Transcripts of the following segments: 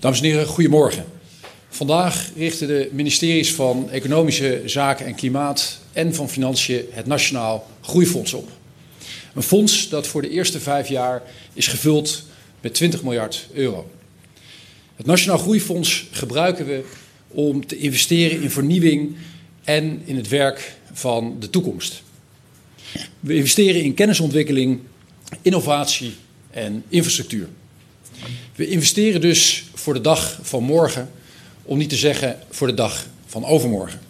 Dames en heren, goedemorgen. Vandaag richten de ministeries van Economische Zaken en Klimaat en van Financiën het Nationaal Groeifonds op. Een fonds dat voor de eerste vijf jaar is gevuld met 20 miljard euro. Het Nationaal Groeifonds gebruiken we om te investeren in vernieuwing en in het werk van de toekomst. We investeren in kennisontwikkeling, innovatie en infrastructuur. We investeren dus voor de dag van morgen, om niet te zeggen voor de dag van overmorgen.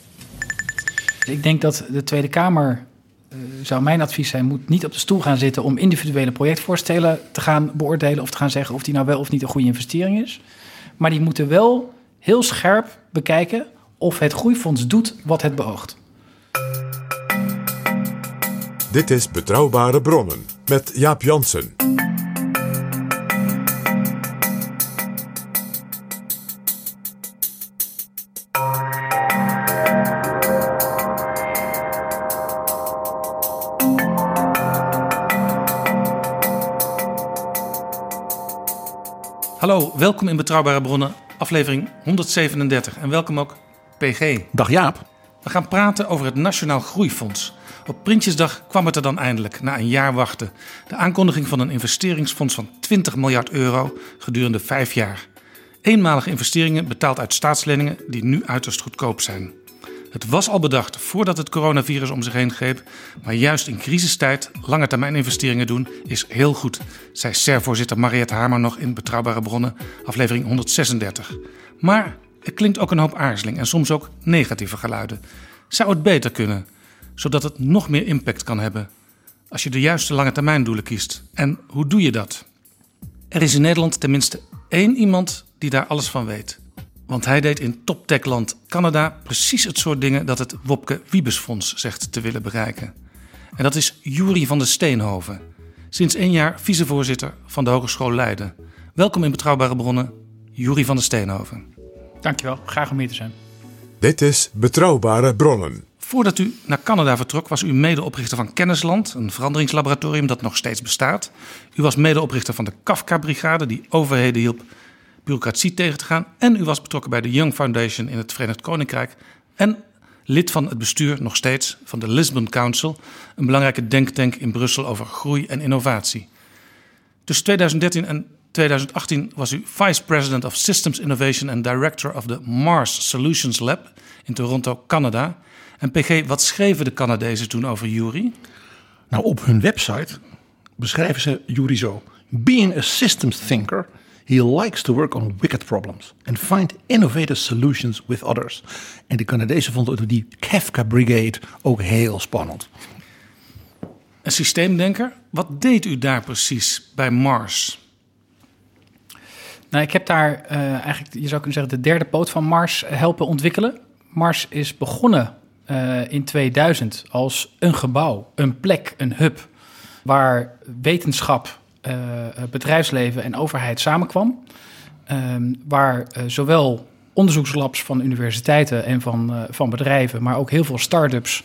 Ik denk dat de Tweede Kamer, eh, zou mijn advies zijn, moet niet op de stoel gaan zitten om individuele projectvoorstellen te gaan beoordelen of te gaan zeggen of die nou wel of niet een goede investering is. Maar die moeten wel heel scherp bekijken of het groeifonds doet wat het beoogt. Dit is Betrouwbare Bronnen met Jaap Jansen. Hallo, welkom in Betrouwbare Bronnen, aflevering 137. En welkom ook PG. Dag Jaap. We gaan praten over het Nationaal Groeifonds. Op Prinsjesdag kwam het er dan eindelijk, na een jaar wachten. De aankondiging van een investeringsfonds van 20 miljard euro gedurende vijf jaar. Eenmalige investeringen betaald uit staatsleningen die nu uiterst goedkoop zijn. Het was al bedacht voordat het coronavirus om zich heen greep. Maar juist in crisistijd lange termijn investeringen doen is heel goed, zei SER-voorzitter Mariette Hamer nog in Betrouwbare Bronnen, aflevering 136. Maar er klinkt ook een hoop aarzeling en soms ook negatieve geluiden. Zou het beter kunnen, zodat het nog meer impact kan hebben? Als je de juiste lange termijn doelen kiest. En hoe doe je dat? Er is in Nederland tenminste één iemand die daar alles van weet. Want hij deed in toptechland Canada precies het soort dingen dat het Wopke Wiebesfonds zegt te willen bereiken. En dat is Jury van der Steenhoven. Sinds één jaar vicevoorzitter van de Hogeschool Leiden. Welkom in Betrouwbare Bronnen, Jury van der Steenhoven. Dankjewel, graag om hier te zijn. Dit is Betrouwbare Bronnen. Voordat u naar Canada vertrok, was u medeoprichter van Kennisland, een veranderingslaboratorium dat nog steeds bestaat. U was medeoprichter van de Kafka-brigade, die overheden hielp bureaucratie tegen te gaan. En u was betrokken bij de Young Foundation in het Verenigd Koninkrijk. En lid van het bestuur, nog steeds, van de Lisbon Council, een belangrijke denktank in Brussel over groei en innovatie. Tussen 2013 en 2018 was u Vice President of Systems Innovation en Director of the Mars Solutions Lab in Toronto, Canada. En PG, wat schreven de Canadezen toen over Jury? Nou, op hun website beschrijven ze Yuri zo. Being a systems thinker, he likes to work on wicked problems and find innovative solutions with others. En de Canadezen vonden die Kafka Brigade ook heel spannend. Een systeemdenker. Wat deed u daar precies bij Mars? Nou, ik heb daar eh, eigenlijk, je zou kunnen zeggen, de derde poot van Mars helpen ontwikkelen. Mars is begonnen eh, in 2000 als een gebouw, een plek, een hub, waar wetenschap, eh, bedrijfsleven en overheid samenkwam. Ehm, waar eh, zowel onderzoekslabs van universiteiten en van, eh, van bedrijven, maar ook heel veel start-ups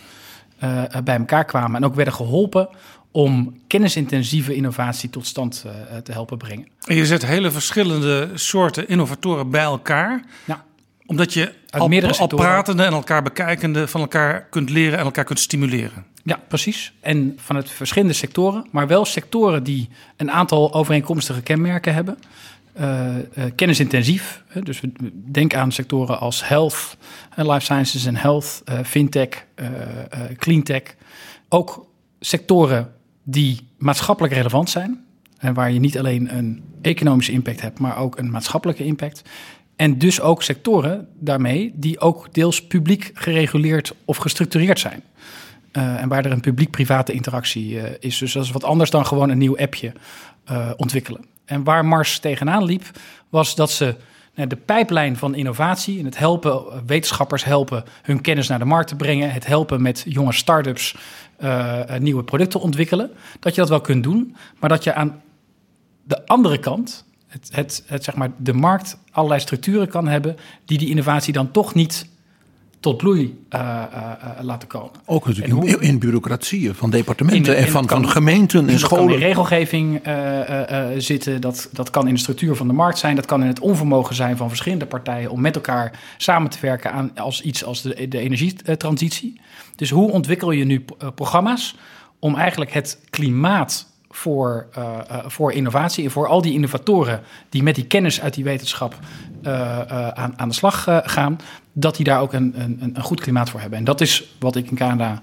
eh, bij elkaar kwamen en ook werden geholpen om kennisintensieve innovatie tot stand eh, te helpen brengen. En je zet hele verschillende soorten innovatoren bij elkaar. Ja. Omdat je Uit al, al pratende en elkaar bekijkende van elkaar kunt leren en elkaar kunt stimuleren. Ja, precies. En vanuit verschillende sectoren, maar wel sectoren die een aantal overeenkomstige kenmerken hebben. eh, kennisintensief. Dus denken aan sectoren als health, life sciences en health, eh, fintech, cleantech. Ook sectoren die maatschappelijk relevant zijn. En waar je niet alleen een economische impact hebt, maar ook een maatschappelijke impact. En dus ook sectoren daarmee die ook deels publiek gereguleerd of gestructureerd zijn. Eh, en waar er een publiek-private interactie eh, is. Dus dat is wat anders dan gewoon een nieuw appje eh, ontwikkelen. En waar Mars tegenaan liep, was dat ze de pijplijn van innovatie en het helpen, wetenschappers helpen hun kennis naar de markt te brengen, het helpen met jonge start-ups nieuwe producten ontwikkelen, dat je dat wel kunt doen, maar dat je aan de andere kant, het, het, zeg maar, de markt allerlei structuren kan hebben die die innovatie dan toch niet tot bloei eh, eh, eh, laten komen. Ook natuurlijk hoe- in, in bureaucratieën van departementen In- en van, kan- van gemeenten en dat kan scholen. in regelgeving zitten, dat, dat kan in de structuur van de markt zijn, dat kan in het onvermogen zijn van verschillende partijen om met elkaar samen te werken aan als iets als de, de energietransitie. Dus hoe ontwikkel je nu programma's om eigenlijk het klimaat voor, eh, eh, voor innovatie en voor al die innovatoren die met die kennis uit die wetenschap eh, aan, aan de slag gaan, dat die daar ook een, een, een goed klimaat voor hebben. En dat is wat ik in Canada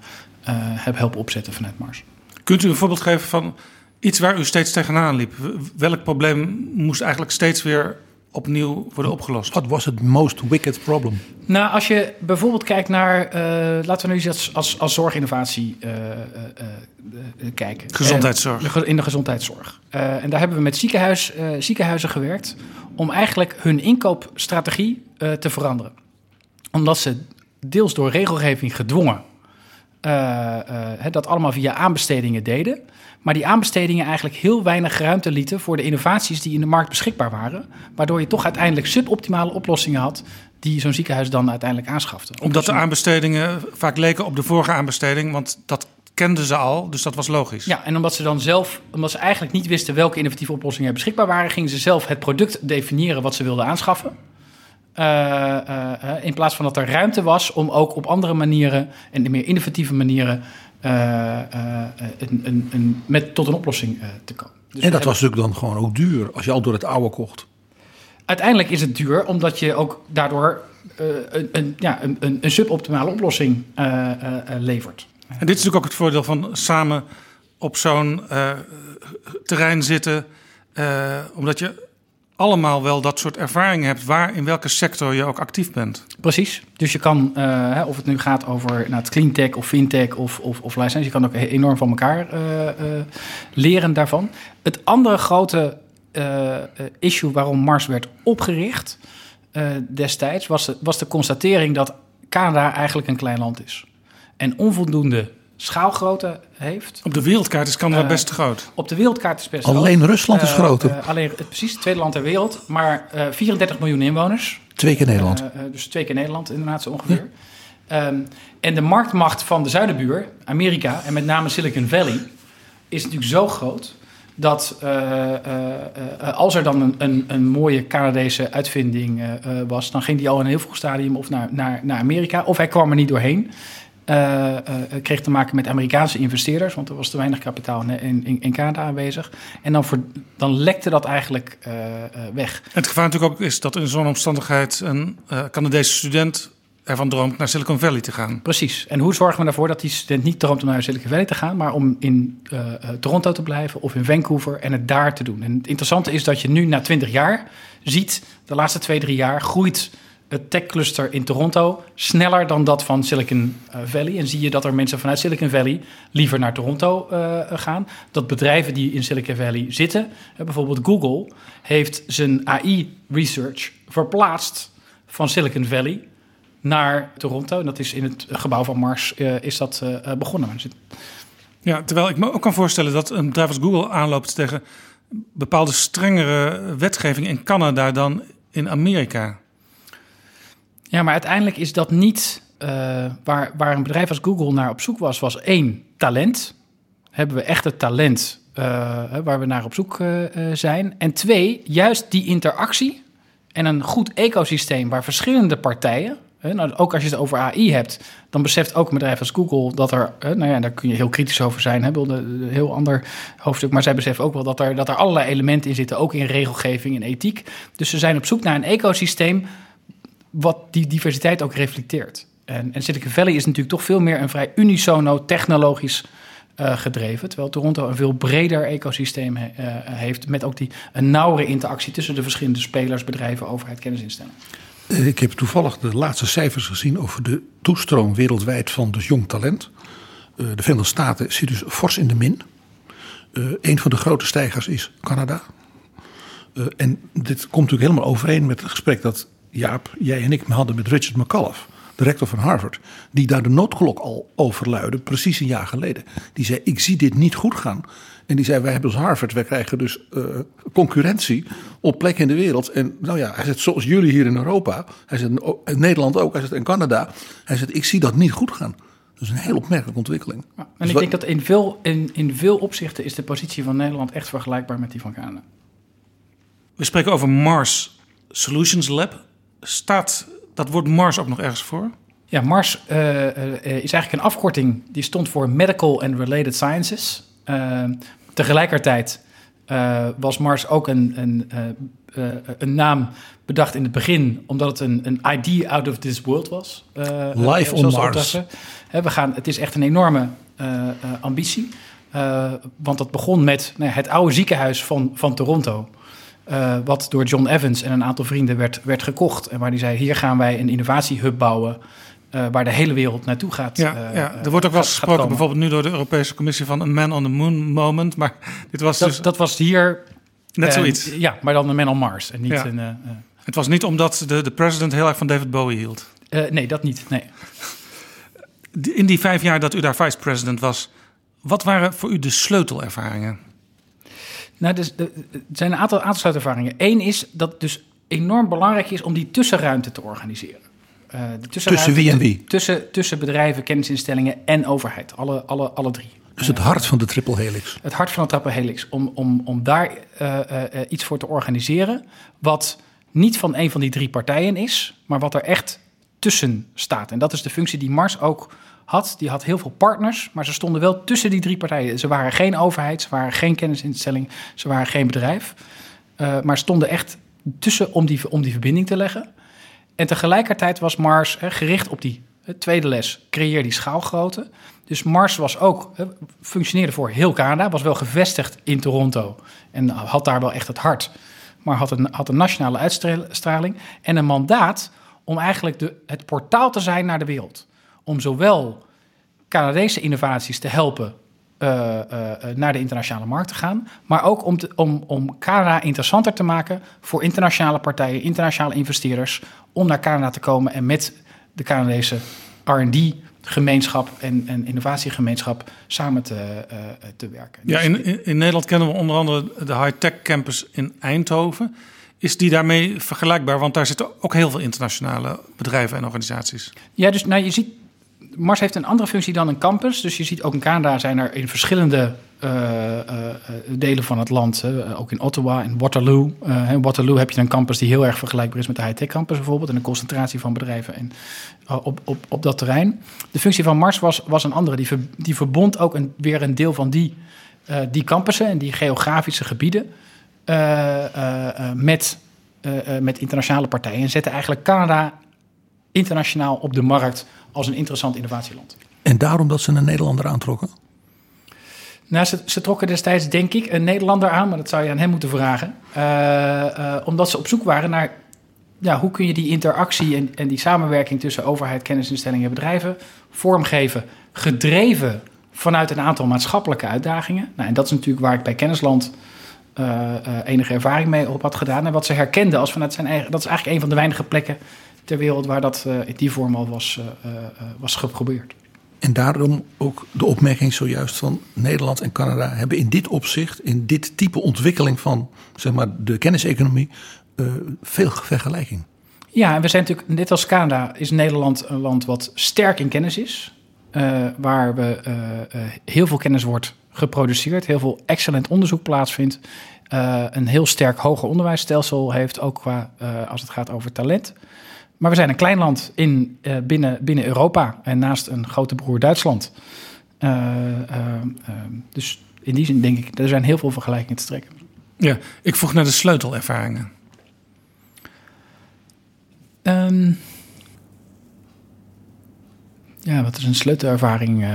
heb helpen opzetten vanuit Mars. Kunt u een voorbeeld geven van iets waar u steeds tegenaan liep? Welk probleem moest eigenlijk steeds weer opnieuw worden opgelost? What was het most wicked problem? Nou, als je bijvoorbeeld kijkt naar, eh, laten we nu eens als, als, zorginnovatie eh, eh, kijken. Gezondheidszorg. En in de gezondheidszorg. Eh, en daar hebben we met ziekenhuis, eh, ziekenhuizen gewerkt om eigenlijk hun inkoopstrategie eh, te veranderen. Omdat ze deels door regelgeving gedwongen dat allemaal via aanbestedingen deden. Maar die aanbestedingen eigenlijk heel weinig ruimte lieten voor de innovaties die in de markt beschikbaar waren. Waardoor je toch uiteindelijk suboptimale oplossingen had die zo'n ziekenhuis dan uiteindelijk aanschafte. Omdat de aanbestedingen vaak leken op de vorige aanbesteding, want dat kenden ze al, dus dat was logisch. Ja, en omdat ze dan zelf, omdat ze eigenlijk niet wisten welke innovatieve oplossingen er beschikbaar waren, gingen ze zelf het product definiëren wat ze wilden aanschaffen. Eh, eh, eh, in plaats van dat er ruimte was om ook op andere manieren en de meer innovatieve manieren eh, eh, een, een, een, met, tot een oplossing eh, te komen. Dus en dat was natuurlijk dan gewoon ook duur als je al door het oude kocht. Uiteindelijk is het duur, omdat je ook daardoor eh, een, een, ja, een, een, een suboptimale oplossing eh, eh, eh, levert. En dit is natuurlijk ook het voordeel van samen op zo'n eh, terrein zitten, eh, omdat je allemaal wel dat soort ervaring hebt, waar in welke sector je ook actief bent. Precies. Dus je kan, eh, of het nu gaat over nou, het cleantech of fintech of, of, of je kan ook enorm van elkaar eh, eh, leren daarvan. Het andere grote issue waarom Mars werd opgericht destijds was de, was de constatering dat Canada eigenlijk een klein land is. En onvoldoende schaalgrootte heeft. Op de wereldkaart is Canada Eh, best groot. Op de wereldkaart is best Alleen groot. Rusland is Eh, groter. eh, alleen, het, precies, het tweede land ter wereld, maar eh 34 miljoen inwoners. Twee keer Nederland. Eh, eh, dus twee keer Nederland inderdaad zo ongeveer. Ehm, en de marktmacht van de zuidenbuur, Amerika en met name Silicon Valley, is natuurlijk zo groot dat eh, eh, eh, als er dan een, een, een mooie Canadese uitvinding eh, eh, was, dan ging die al in een heel vroeg stadium of naar, naar, naar Amerika, of hij kwam er niet doorheen. Eh, kreeg te maken met Amerikaanse investeerders, want er was te weinig kapitaal in, in, in Canada aanwezig. En dan, voor, dan lekte dat eigenlijk eh, weg. Het gevaar natuurlijk ook is dat in zo'n omstandigheid een Canadese student ervan droomt naar Silicon Valley te gaan. Precies. En hoe zorgen we ervoor dat die student niet droomt om naar Silicon Valley te gaan, maar om in Toronto te blijven of in Vancouver en het daar te doen? En het interessante is dat je nu na 20 jaar ziet, de laatste twee, drie jaar groeit het techcluster in Toronto sneller dan dat van Silicon eh, Valley. En zie je dat er mensen vanuit Silicon Valley liever naar Toronto eh, gaan. Dat bedrijven die in Silicon Valley zitten, eh, bijvoorbeeld Google, heeft zijn AI-research verplaatst van Silicon Valley naar Toronto. En dat is in het gebouw van Mars is dat begonnen. Ja, terwijl ik me ook kan voorstellen dat een bedrijf als Google aanloopt tegen bepaalde strengere wetgeving in Canada dan in Amerika. Ja, maar uiteindelijk is dat niet eh, waar, waar een bedrijf als Google naar op zoek was, was één talent. Hebben we echt het talent eh, waar we naar op zoek eh, zijn? En twee, juist die interactie en een goed ecosysteem waar verschillende partijen, nou, ook als je het over AI hebt, dan beseft ook een bedrijf als Google dat er, hè, nou ja, daar kun je heel kritisch over zijn, hè, een heel ander hoofdstuk, maar zij beseffen ook wel dat er, dat er allerlei elementen in zitten, ook in regelgeving en ethiek. Dus ze zijn op zoek naar een ecosysteem wat die diversiteit ook reflecteert. En, en Silicon Valley is natuurlijk toch veel meer een vrij unisono technologisch uh, gedreven. Terwijl Toronto een veel breder ecosysteem he, uh, heeft. Met ook die een nauwere interactie tussen de verschillende spelers, bedrijven, overheid, kennisinstellingen. Eh, ik heb toevallig de laatste cijfers gezien over de toestroom wereldwijd van dus jong talent. De Verenigde Staten zit dus fors in de min. Een van de grote stijgers is Canada. en dit komt natuurlijk helemaal overeen met het gesprek dat Jaap, jij en ik hadden met Richard McCullough de rector van Harvard, die daar de noodklok al over luidde, precies een jaar geleden. Die zei: Ik zie dit niet goed gaan. En die zei: Wij hebben als Harvard, wij krijgen dus uh, concurrentie op plekken in de wereld. En nou ja, hij zegt: Zoals jullie hier in Europa, hij zegt: in Nederland ook, hij zegt: in Canada. Hij zegt: Ik zie dat niet goed gaan. Dat is een heel opmerkelijke ontwikkeling. Ja, en dus ik denk dat in veel, in, in veel opzichten is de positie van Nederland echt vergelijkbaar met die van Canada. We spreken over Mars Solutions Lab. Staat dat woord Mars ook nog ergens voor? Ja, Mars uh, is eigenlijk een afkorting die stond voor Medical and Related Sciences. Uh, tegelijkertijd was Mars ook een, een, een naam bedacht in het begin, omdat het een, een ID out of this world was. Life on Mars. we gaan, het is echt een enorme ambitie. want dat begon met nou, het oude ziekenhuis van, van Toronto. Uh, wat door John Evans en een aantal vrienden werd, werd gekocht. En waar die zei: hier gaan wij een innovatiehub bouwen. Uh, waar de hele wereld naartoe gaat. Ja, uh, ja. er wordt ook wel gesproken, bijvoorbeeld nu door de Europese Commissie, van een man on the moon moment. Maar dit was dat, dus. Dat was hier. Net zoiets. Ja, maar dan een man on Mars. En niet ja. een, Het was niet omdat de, de president heel erg van David Bowie hield. nee, dat niet. Nee. In die vijf jaar dat u daar vice-president was, wat waren voor u de sleutelervaringen? Nou, dus, er zijn een aantal, aantal sluitervaringen. Eén is dat het dus enorm belangrijk is om die tussenruimte te organiseren. Uh, de tussen wie en wie? Tussen, tussen bedrijven, kennisinstellingen en overheid. Alle, alle, alle drie. Dus het hart van de triple helix. Het hart van de triple helix. Om, om, om daar uh, uh, iets voor te organiseren. Wat niet van een van die drie partijen is, maar wat er echt tussen staat. En dat is de functie die Mars ook had. Die had heel veel partners, maar ze stonden wel tussen die drie partijen. Ze waren geen overheid, ze waren geen kennisinstelling, ze waren geen bedrijf. Uh, maar stonden echt tussen om die, om die verbinding te leggen. En tegelijkertijd was Mars hè, gericht op die tweede les, creëer die schaalgrootte. Dus Mars was ook, hè, functioneerde voor heel Canada, was wel gevestigd in Toronto en had daar wel echt het hart. Maar had een, had een nationale uitstraling en een mandaat om eigenlijk de, het portaal te zijn naar de wereld om zowel Canadese innovaties te helpen uh, uh, naar de internationale markt te gaan, maar ook om, te, om, om Canada interessanter te maken voor internationale partijen, internationale investeerders, om naar Canada te komen en met de Canadese RD gemeenschap en, en innovatiegemeenschap samen te, uh, te werken. Ja, dus in, in, in, Nederland kennen we onder andere de high-tech campus in Eindhoven. Is die daarmee vergelijkbaar? Want daar zitten ook heel veel internationale bedrijven en organisaties. Ja, dus nou, je ziet Mars heeft een andere functie dan een campus. Dus je ziet ook in Canada zijn er in verschillende uh, uh, delen van het land, ook in Ottawa en Waterloo. in Waterloo heb je een campus die heel erg vergelijkbaar is met de high-tech campus bijvoorbeeld. En een concentratie van bedrijven en, op, op, op dat terrein. De functie van Mars was, was een andere. Die, ver, die verbond ook een, weer een deel van die, die campussen en die geografische gebieden met, met internationale partijen. En zette eigenlijk Canada internationaal op de markt als een interessant innovatieland. En daarom dat ze een Nederlander aantrokken? Nou, ze, ze, trokken destijds, denk ik, een Nederlander aan, maar dat zou je aan hem moeten vragen. Uh, uh, omdat ze op zoek waren naar ja, hoe kun je die interactie en, en die samenwerking tussen overheid, kennisinstellingen en bedrijven vormgeven, gedreven vanuit een aantal maatschappelijke uitdagingen. Nou, en dat is natuurlijk waar ik bij Kennisland uh, enige ervaring mee op had gedaan. En wat ze herkenden als vanuit zijn eigen. Dat is eigenlijk een van de weinige plekken ter wereld waar dat uh, in die vorm al was, uh, uh, was geprobeerd. En daarom ook de opmerking zojuist van Nederland en Canada hebben in dit opzicht, in dit type ontwikkeling van zeg maar, de kenniseconomie, veel vergelijking. Ja, en we zijn natuurlijk, net als Canada, is Nederland een land wat sterk in kennis is. waar we heel veel kennis wordt geproduceerd, heel veel excellent onderzoek plaatsvindt. eh, een heel sterk hoger onderwijsstelsel heeft, ook qua, eh, als het gaat over talent. Maar we zijn een klein land in, eh, binnen, binnen Europa en naast een grote broer Duitsland. Eh, eh, dus in die zin denk ik, er zijn heel veel vergelijkingen te trekken. Ja, ik vroeg naar de sleutelervaringen. Ehm, ja, wat is een sleutelervaring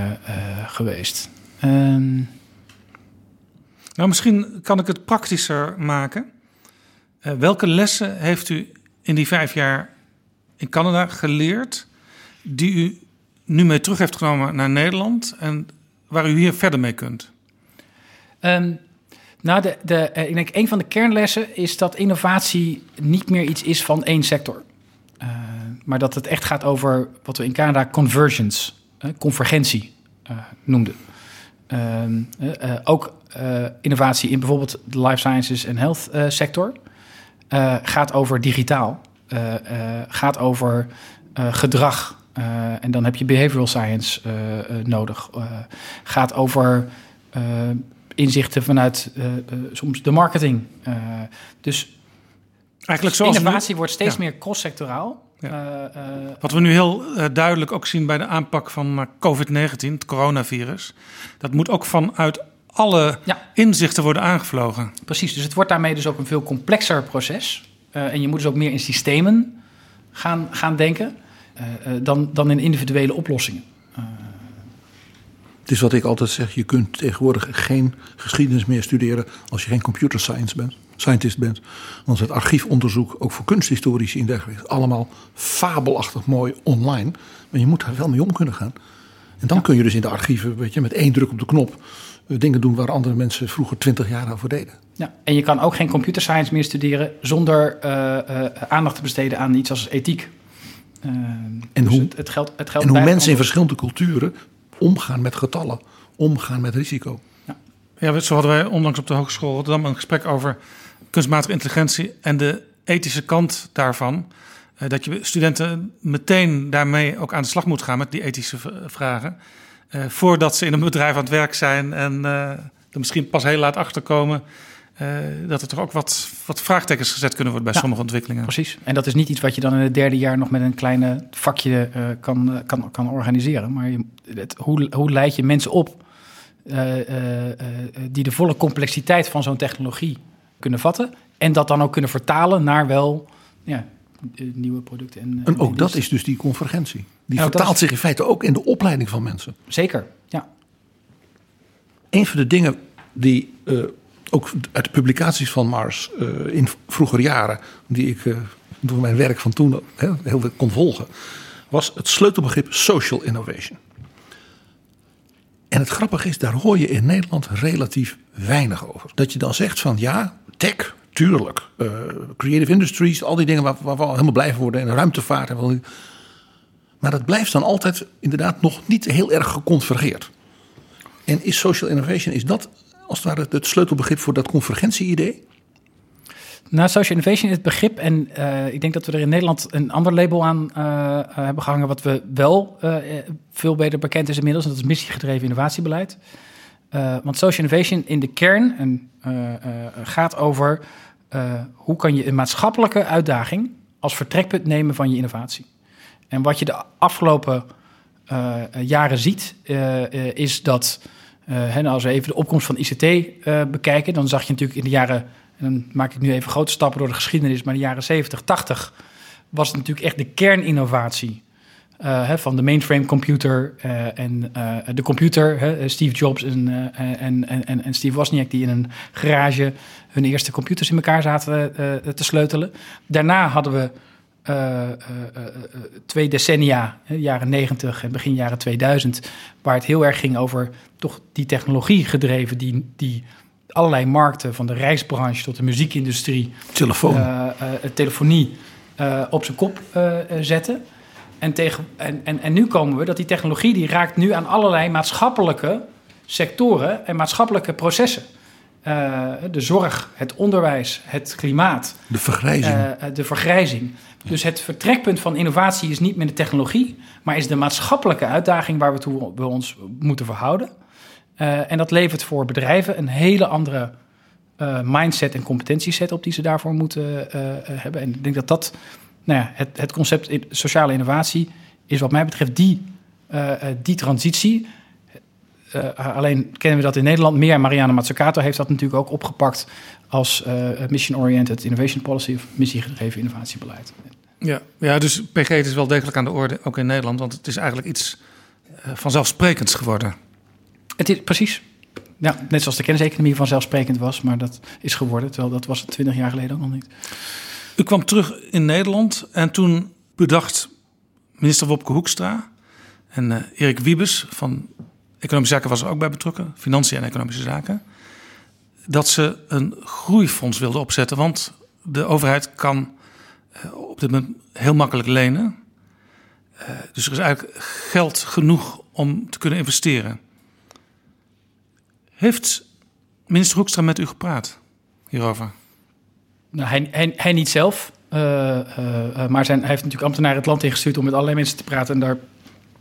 geweest? Ehm, Nou, misschien kan ik het praktischer maken. Welke lessen heeft u in die vijf jaar in Canada geleerd, die u nu mee terug heeft genomen naar Nederland en waar u hier verder mee kunt? Ehm, nou, de, de, eh, ik denk een van de kernlessen is dat innovatie niet meer iets is van één sector. Eh, maar dat het echt gaat over wat we in Canada convergence, eh, convergentie noemden. Ehm, eh, eh, ook innovatie in bijvoorbeeld de life sciences en health sector gaat over digitaal, gaat over eh, gedrag. Eh, en dan heb je behavioral science eh, eh, nodig. Eh, gaat over eh, inzichten vanuit eh, eh, soms de marketing. Eh, dus Eigenlijk zoals nu- innovatie wordt steeds Ja. meer cross-sectoraal. Eh, eh, Wat we nu heel eh, duidelijk ook zien bij de aanpak van eh, COVID-19, het coronavirus. Dat moet ook vanuit alle inzichten worden aangevlogen. Precies, dus het wordt daarmee dus ook een veel complexer proces. Eh, en je moet dus ook meer in systemen gaan, gaan denken eh, eh, dan, dan in individuele oplossingen. Het is wat ik altijd zeg, je kunt tegenwoordig geen geschiedenis meer studeren als je geen computer science bent, scientist bent. Want het archiefonderzoek, ook voor kunsthistorici en dergelijke, is allemaal fabelachtig mooi online. Maar je moet daar wel mee om kunnen gaan. En dan kun je dus in de archieven, weet je, met één druk op de knop eh, dingen doen waar andere mensen vroeger twintig jaar over deden. Ja, en je kan ook geen computer science meer studeren zonder eh, eh, aandacht te besteden aan iets als ethiek. En dus hoe, het, het geldt, het geldt en hoe bij- mensen in verschillende culturen omgaan met getallen, omgaan met risico. Ja, zo hadden wij onlangs op de Hogeschool Rotterdam een gesprek over kunstmatige intelligentie en de ethische kant daarvan. Eh, dat je studenten meteen daarmee ook aan de slag moet gaan met die ethische vragen. Eh, voordat ze in een bedrijf aan het werk zijn en eh, er misschien pas heel laat achterkomen. eh, dat er toch ook wat, wat vraagtekens gezet kunnen worden bij Ja, sommige ontwikkelingen. Precies. En dat is niet iets wat je dan in het derde jaar nog met een kleine vakje kan, kan, kan organiseren. Maar je, het, hoe, hoe leid je mensen op die de volle complexiteit van zo'n technologie kunnen vatten. En dat dan ook kunnen vertalen naar wel ja, nieuwe producten. En, En ook dat is dus die convergentie. Die vertaalt is- zich in feite ook in de opleiding van mensen. Zeker, ja. Een van de dingen die eh, ook uit de publicaties van Mars eh, in vroegere jaren, die ik eh, door mijn werk van toen heel veel kon volgen, was het sleutelbegrip social innovation. En het grappige is, daar hoor je in Nederland relatief weinig over. Dat je dan zegt van ja, tech, tuurlijk. eh, creative industries, al die dingen waar, waar we al helemaal blij van worden. En ruimtevaart. En maar dat blijft dan altijd inderdaad nog niet heel erg geconvergeerd. En is social innovation, is dat als het ware het sleutelbegrip voor dat convergentie-idee? Nou, social innovation is het begrip. En eh, ik denk dat we er in Nederland een ander label aan eh, hebben gehangen. wat we wel veel beter bekend is inmiddels. En dat is missiegedreven innovatiebeleid. Eh, want social innovation in de kern eh, eh, gaat over hoe kan je een maatschappelijke uitdaging als vertrekpunt nemen van je innovatie. En wat je de afgelopen jaren ziet, is dat, nou, als we even de opkomst van ICT bekijken, dan zag je natuurlijk in de jaren, en dan maak ik nu even grote stappen door de geschiedenis, maar in de jaren 70, 80 was het natuurlijk echt de kerninnovatie. Eh, hè, van de mainframe computer eh, en eh, de computer, hè, Steve Jobs en, en, en, en, Steve Wozniak, die in een garage hun eerste computers in elkaar zaten te sleutelen. Daarna hadden we twee decennia, hè, jaren 90 en begin jaren 2000, waar het heel erg ging over toch die technologie gedreven, die, die allerlei markten, van de reisbranche tot de muziekindustrie, Telefoon. telefonie, op zijn kop zetten. En, tegen, en, en, en nu komen we dat die technologie die raakt nu aan allerlei maatschappelijke sectoren en maatschappelijke processen. Eh, de zorg, het onderwijs, het klimaat. De vergrijzing. eh, eh, de vergrijzing. Dus het vertrekpunt van innovatie is niet meer de technologie, maar is de maatschappelijke uitdaging waar we, toe, we ons moeten verhouden. En dat levert voor bedrijven een hele andere mindset en competentieset op die ze daarvoor moeten hebben. En ik denk dat dat, nou ja, het, het concept in- sociale innovatie is wat mij betreft die, eh, eh, die transitie. Eh, alleen kennen we dat in Nederland meer. Mariana Mazzucato heeft dat natuurlijk ook opgepakt als mission-oriented innovation policy of missiegedreven innovatiebeleid. Ja, ja, dus PG is wel degelijk aan de orde, ook in Nederland. Want het is eigenlijk iets vanzelfsprekends geworden. Het is precies. Ja, net zoals de kenniseconomie vanzelfsprekend was, maar dat is geworden. Terwijl dat was het 20 jaar geleden ook nog niet. U kwam terug in Nederland en toen bedacht minister Wopke Hoekstra en eh, Erik Wiebes van Economische Zaken was er ook bij betrokken, Financiën en Economische Zaken, dat ze een groeifonds wilden opzetten. Want de overheid kan eh, op dit moment heel makkelijk lenen. Eh, dus er is eigenlijk geld genoeg om te kunnen investeren. Heeft minister Hoekstra met u gepraat hierover? Nou, hij, hij, niet zelf, eh, eh, eh, maar zijn, hij heeft natuurlijk ambtenaren het land ingestuurd om met allerlei mensen te praten. En daar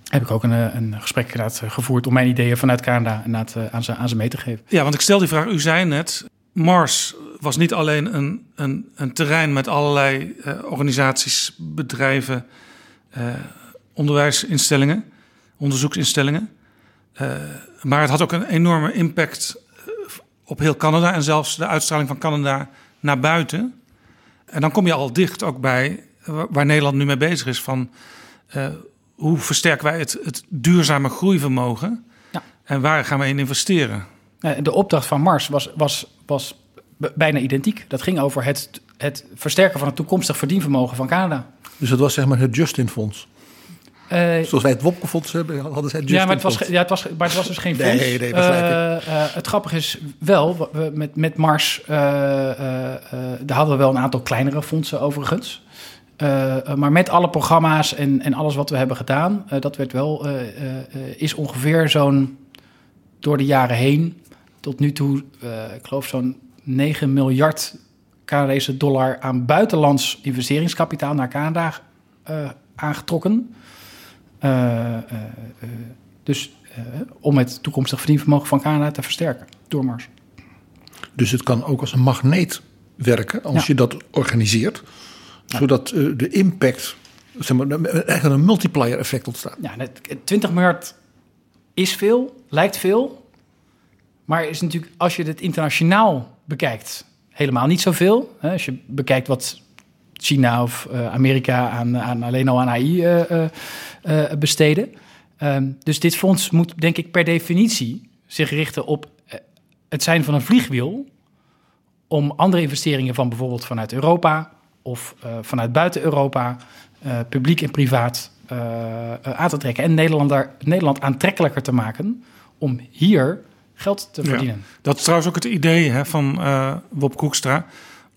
heb ik ook een, een gesprek gevoerd om mijn ideeën vanuit Canada aan, ze, aan ze mee te geven. Ja, want ik stel die vraag. U zei net, Mars was niet alleen een, een, een terrein met allerlei organisaties, bedrijven, onderwijsinstellingen, onderzoeksinstellingen. Maar het had ook een enorme impact op heel Canada en zelfs de uitstraling van Canada naar buiten. En dan kom je al dicht ook bij wa- waar Nederland nu mee bezig is van eh, hoe versterken wij het, het duurzame groeivermogen Ja. en waar gaan we in investeren? De opdracht van Mars was, was, was bijna identiek. Dat ging over het, het versterken van het toekomstig verdienvermogen van Canada. Dus het was zeg maar het Justin Eh, Zoals wij het Wopke Fonds hebben, hadden zij het ja, maar het, was, ja, het was, maar het was dus geen Nee, fonds. nee, begrijp ik. Eh, eh, het grappige is wel, we- met, met Mars, daar hadden we wel een aantal kleinere fondsen overigens. Maar met alle programma's en, en alles wat we hebben gedaan, dat werd wel, is ongeveer zo'n door de jaren heen tot nu toe, ik geloof zo'n 9 miljard Canadese dollar aan buitenlands investeringskapitaal naar Canada aangetrokken. Eh, eh, eh, dus om het toekomstig verdienvermogen van Canada te versterken door Mars. Dus het kan ook als een magneet werken als Ja. je dat organiseert. Zodat de impact, zeg maar, eigenlijk een multiplier effect ontstaat. Ja, net- 20 miljard is veel, lijkt veel. Maar is natuurlijk, als je het internationaal bekijkt, helemaal niet zoveel. Als je bekijkt wat China of eh, Amerika aan, aan, alleen al aan AI eh, eh, besteden. Ehm, dus dit fonds moet, denk ik, per definitie zich richten op het zijn van een vliegwiel om andere investeringen van bijvoorbeeld vanuit Europa of vanuit buiten Europa, publiek en privaat, aan te trekken. En Nederland, daar, Nederland aantrekkelijker te maken om hier geld te Ja. verdienen. Dat is trouwens ook het idee hè, van Bob Koekstra.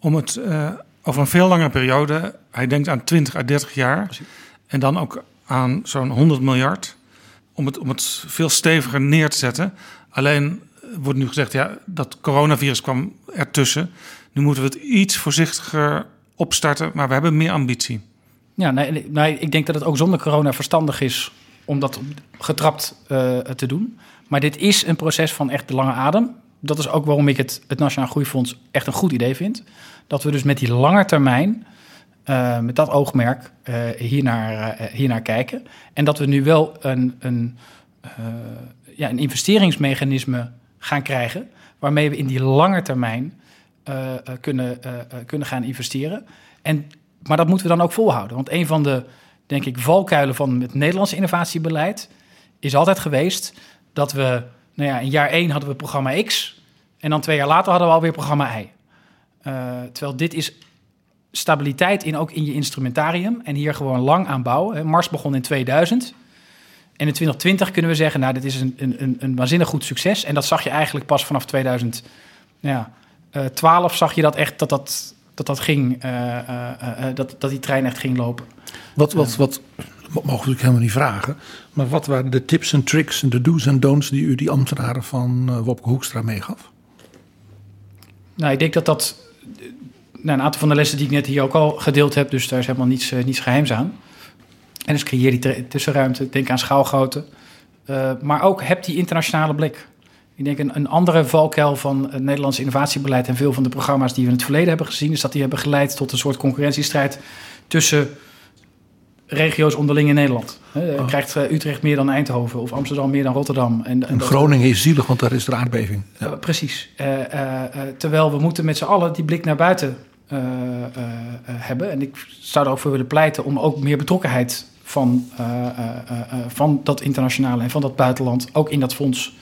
Om het over een veel langere periode, hij denkt aan 20 à 30 jaar. En dan ook aan zo'n 100 miljard. Om het, om het veel steviger neer te zetten. Alleen eh, wordt nu gezegd, ja, dat coronavirus kwam ertussen. Nu moeten we het iets voorzichtiger opstarten, maar we hebben meer ambitie. Ja, nee, nee, ik denk dat het ook zonder corona verstandig is om dat getrapt eh, te doen. Maar dit is een proces van echt de lange adem. Dat is ook waarom ik het, het Nationaal Groeifonds echt een goed idee vind. Dat we dus met die lange termijn, eh, met dat oogmerk, eh hiernaar, eh, hiernaar kijken. En dat we nu wel een, een, ja, een investeringsmechanisme gaan krijgen... waarmee we in die lange termijn kunnen, kunnen gaan investeren. En, maar dat moeten we dan ook volhouden. Want een van de, denk ik, valkuilen van het Nederlandse innovatiebeleid... is altijd geweest dat we... Nou ja, in jaar één hadden we programma X... en dan twee jaar later hadden we alweer programma Y. Eh, terwijl dit is stabiliteit in ook in je instrumentarium... en hier gewoon lang aan bouwen. Mars begon in 2000... En in 2020 kunnen we zeggen, nou, dit is een, een, een- een waanzinnig goed succes. En dat zag je eigenlijk pas vanaf 2012 ja, eh, 12 zag je dat echt dat dat, dat, dat ging, eh, dat, dat die trein echt ging lopen. Wat, wat, wat, dat mogen we natuurlijk helemaal niet vragen. Maar wat waren de tips en tricks en de do's en don'ts die u die ambtenaren van Wopke Hoekstra meegaf? Nou, ik denk dat dat, nou, een aantal van de lessen die ik net hier ook al gedeeld heb, dus daar is helemaal niets, eh, niets geheims aan. En dus creëer die tussenruimte, denk aan schaalgrootte. Eh, maar ook heb die internationale blik. Ik denk een, een andere valkuil van het Nederlandse innovatiebeleid en veel van de programma's die we in het verleden hebben gezien, is dat die hebben geleid tot een soort concurrentiestrijd tussen regio's onderling in Nederland. Hè, Oh. Krijgt eh, Utrecht meer dan Eindhoven of Amsterdam meer dan Rotterdam? En, En Groningen is zielig, want daar is de aardbeving. Ja. Uh, precies. Terwijl we moeten met z'n allen die blik naar buiten hebben. En ik zou er ook voor willen pleiten om ook meer betrokkenheid van, uh, van dat internationale en van dat buitenland ook in dat fonds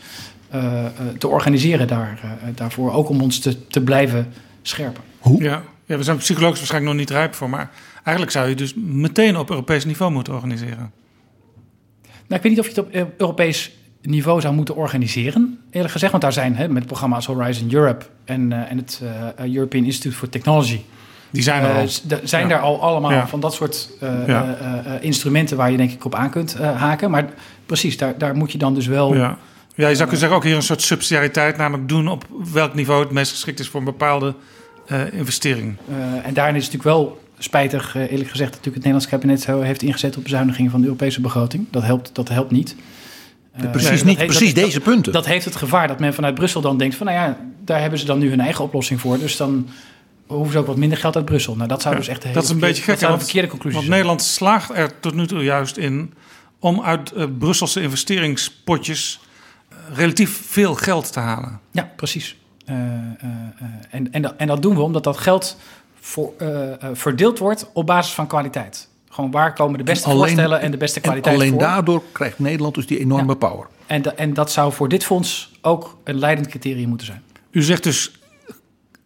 te organiseren daar, daarvoor. Ook om ons te, te blijven scherpen. Hoe? Ja. ja, we zijn psychologisch waarschijnlijk nog niet rijp voor, maar eigenlijk zou je dus meteen op Europees niveau moeten organiseren. Nou, ik weet niet of je het op Europees niveau zou moeten organiseren, eerlijk gezegd. Want daar zijn hè, met programma's Horizon Europe en, uh, en het uh, European Institute for Technology. Die zijn er al. Zijn ja. daar al allemaal ja. van dat soort ja. instrumenten waar je denk ik op aan kunt haken. Maar precies, daar, daar moet je dan dus wel... Ja. Ja, je zou kunnen zeggen ook hier een soort subsidiariteit, namelijk doen op welk niveau het meest geschikt is voor een bepaalde investering. En daarin is natuurlijk wel spijtig, eerlijk gezegd, natuurlijk het Nederlands kabinet heeft ingezet op bezuinigingen van de Europese begroting. Dat helpt, dat helpt niet. Uh, precies niet, heeft, precies dat, deze punten. Dat, dat, heeft het gevaar dat men vanuit Brussel dan denkt van, nou ja, daar hebben ze dan nu hun eigen oplossing voor. Dus dan hoeven ze ook wat minder geld uit Brussel. Nou, dat zou ja, dus echt een dat is een beetje gek. Dat een verkeerde conclusie want. Nederland slaagt er tot nu toe juist in om uit uh, Brusselse investeringspotjes relatief veel geld te halen. Ja, precies. Uh, uh, en, en, en dat doen we omdat dat geld voor, verdeeld wordt op basis van kwaliteit. Gewoon waar komen de beste alleen, voorstellen en de beste kwaliteit en alleen voor. daardoor krijgt Nederland dus die enorme ja. power. En, de, en dat zou voor dit fonds ook een leidend criterium moeten zijn. U zegt dus,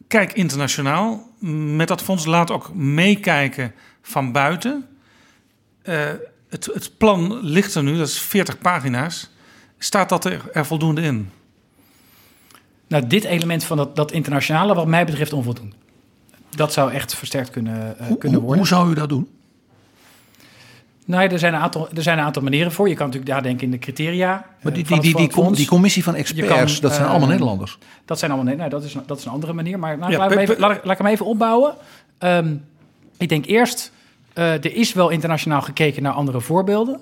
kijk internationaal. Met dat fonds laat ook meekijken van buiten. het, het plan ligt er nu, dat is 40 pagina's. Staat dat er, er voldoende in? Nou, dit element van dat, dat internationale, wat mij betreft, onvoldoende. Dat zou echt versterkt kunnen, uh, hoe, kunnen worden. Hoe zou u dat doen? Nou, er zijn, een aantal, er zijn een aantal manieren voor. Je kan natuurlijk daar denken in de criteria. Maar die, die, die, die, com, die commissie van experts, kan, dat zijn uh, allemaal Nederlanders. Dat zijn allemaal nou, dat is, dat is een andere manier. Maar nou, ja, laat, even, laat, laat, ik hem even opbouwen. Um, ik denk eerst, uh, er is wel internationaal gekeken naar andere voorbeelden.